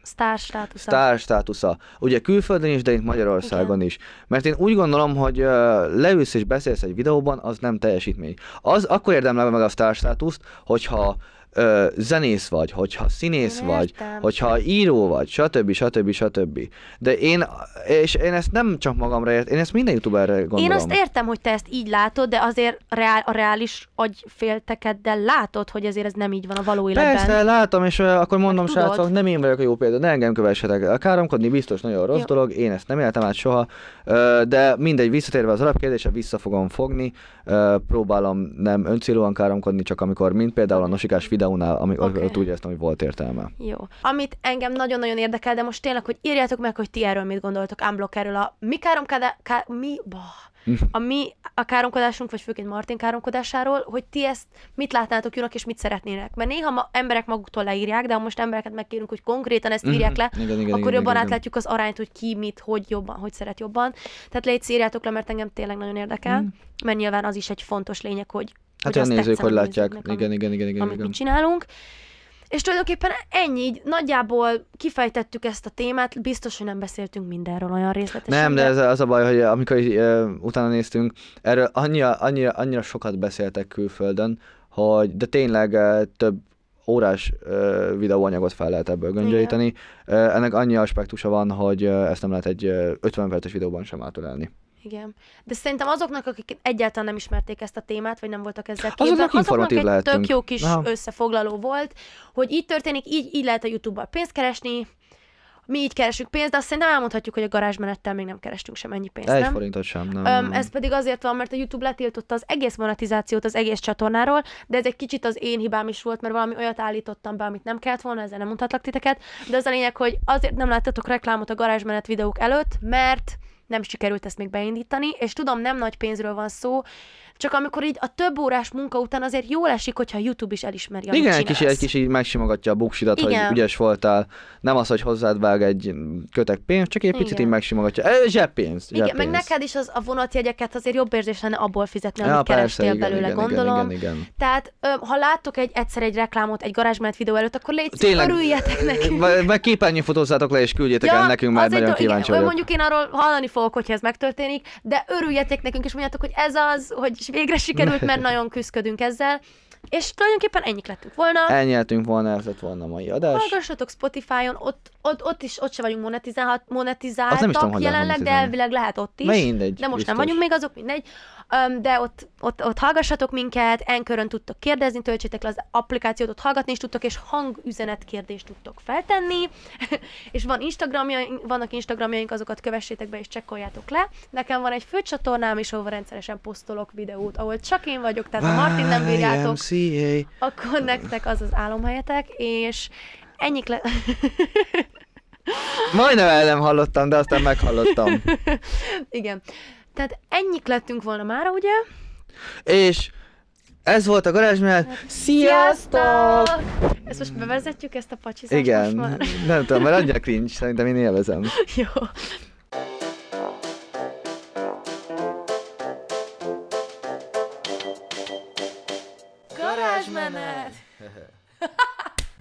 sztár státusza. sztár státusza. Ugye külföldön is, de itt Magyarországon is. Mert én úgy gondolom, hogy uh, leülsz és beszélsz egy videóban, az nem teljesítmény. Az akkor érdemel meg a sztár státuszt, hogyha uh, zenész vagy, hogyha színész Én vagy, értem. hogyha író vagy, stb. stb. stb. De én, és én ezt nem csak magamra ért, én ezt minden youtuberre gondolom. Én azt értem, hogy te ezt így látod, de azért reál, a reális agyféltekeddel látod, hogy ezért ez nem így van a való életben. Persze, látom, és uh, akkor mondom, tudod. srácok, nem én vagyok a jó példa, ne engem kövessetek. Káromkodni biztos nagyon rossz Jó. dolog, én ezt nem éltem át soha, uh, de mindegy, visszatérve az alapkérdésre, vissza fogom fogni, uh, próbálom nem öncélúan káromkodni, csak amikor, mint például a nosikás videónál, Oké. okay. ott úgy éreztem, hogy volt értelme. Jó. Amit engem nagyon-nagyon érdekel, de most tényleg, hogy írjátok meg, hogy ti erről mit gondoltok, unblock erről a mi káromkodá... Ká... mi... Bah. A mi a káromkodásunk, vagy főként Martin káromkodásáról, hogy ti ezt mit látnátok jónak, és mit szeretnének. Mert néha ma emberek maguktól leírják, de ha most embereket megkérünk, hogy konkrétan ezt írják le, Mhm. Igen, igen, akkor igen, jobban igen, átlátjuk az arányt, hogy ki mit, hogy jobban, hogy szeret jobban. Tehát légy írjátok le, mert engem tényleg nagyon érdekel, mert nyilván az is egy fontos lényeg, hogy Mhm. Hát olyan nézők, hogy látják. nézőknek, Igen, igen, igen, igen, amit igen. mi csinálunk. És tulajdonképpen ennyi, így nagyjából kifejtettük ezt a témát, biztos, hogy nem beszéltünk mindenről olyan részletesen. Nem, de ez az a baj, hogy amikor így, uh, utána néztünk, erről annyira, annyira, annyira sokat beszéltek külföldön, hogy de tényleg uh, több órás uh, videóanyagot fel lehet ebből göngyölíteni. Uh, ennek annyi aspektusa van, hogy uh, ezt nem lehet egy uh, 50 perces videóban sem átölelni. Igen. De szerintem azoknak, akik egyáltalán nem ismerték ezt a témát, vagy nem voltak ezzel képben, Azoknak informatív egy lehetünk. tök jó kis Aha. összefoglaló volt, hogy így történik, így, így lehet a YouTube-bal pénzt keresni, mi így keresünk pénzt, de azt szerintem elmondhatjuk, hogy a garázsmenettel még nem kerestünk sem ennyi pénzt, Egy nem? forintot sem, nem. Öm, ez pedig azért van, mert a YouTube letiltotta az egész monetizációt az egész csatornáról, de ez egy kicsit az én hibám is volt, mert valami olyat állítottam be, amit nem kellett volna, ezzel nem mondhatlak titeket, de az a lényeg, hogy azért nem láttatok reklámot a garázsmenet videók előtt, mert nem sikerült ezt még beindítani, és tudom, nem nagy pénzről van szó, csak amikor így a több órás munka után azért jól esik, hogyha YouTube is elismeri, amit Igen, egy kicsit, egy kicsit megsimogatja a buksidat, Igen. hogy ügyes voltál. Nem az, hogy hozzád vág egy kötek pénzt, csak egy picit Igen. így megsimogatja. Ez zseppénz, Igen, zseppénz. meg neked is az a vonatjegyeket azért jobb érzés lenne abból fizetni, Ja, amit persze, kerestél igen, belőle, igen, gondolom. Igen, igen, igen. Tehát, ö, ha láttok egy, egyszer egy reklámot egy garázsmenet videó előtt, akkor légy Tényleg, örüljetek nekünk. Meg, képernyőfotózzátok le, és küldjétek el nekünk, mert nagyon kíváncsi igen, vagyok. Mondjuk én arról hallani fogok, hogyha ez megtörténik, de örüljetek nekünk, és mondjátok, hogy ez az, hogy végre sikerült, mert nagyon küzdködünk ezzel. És tulajdonképpen ennyik lettünk volna. Elnyeltünk volna, ez lett volna a mai adás. Hallgassatok Spotify-on, ott, ott, ott, is, ott se vagyunk monetizálhat, monetizáltak nem is tudom, jelenleg, de elvileg lehet ott is. Mindegy, de most biztos. nem vagyunk még azok, mindegy. Um, de ott, ott, ott hallgassatok minket, Enkörön tudtok kérdezni, töltsétek le az applikációt, ott hallgatni is tudtok, és hangüzenet kérdést tudtok feltenni. [LAUGHS] és van Instagramjaink, vannak Instagramjaink, azokat kövessétek be és csekkoljátok le. Nekem van egy főcsatornám is, ahol rendszeresen posztolok videót, ahol csak én vagyok, tehát ha Martin nem bírjátok, YMCA. akkor nektek az az álomhelyetek, és ennyik le... [LAUGHS] Majdnem el nem hallottam, de aztán meghallottam. [LAUGHS] Igen. Tehát ennyik lettünk volna mára, ugye? és ez volt a garázsmenet. Sziasztok! Ezt most bevezetjük, ezt a pacsizást Igen, nem tudom, mert annyira cringe, szerintem én élvezem. [LAUGHS] Jó. Garázsmenet! [LAUGHS]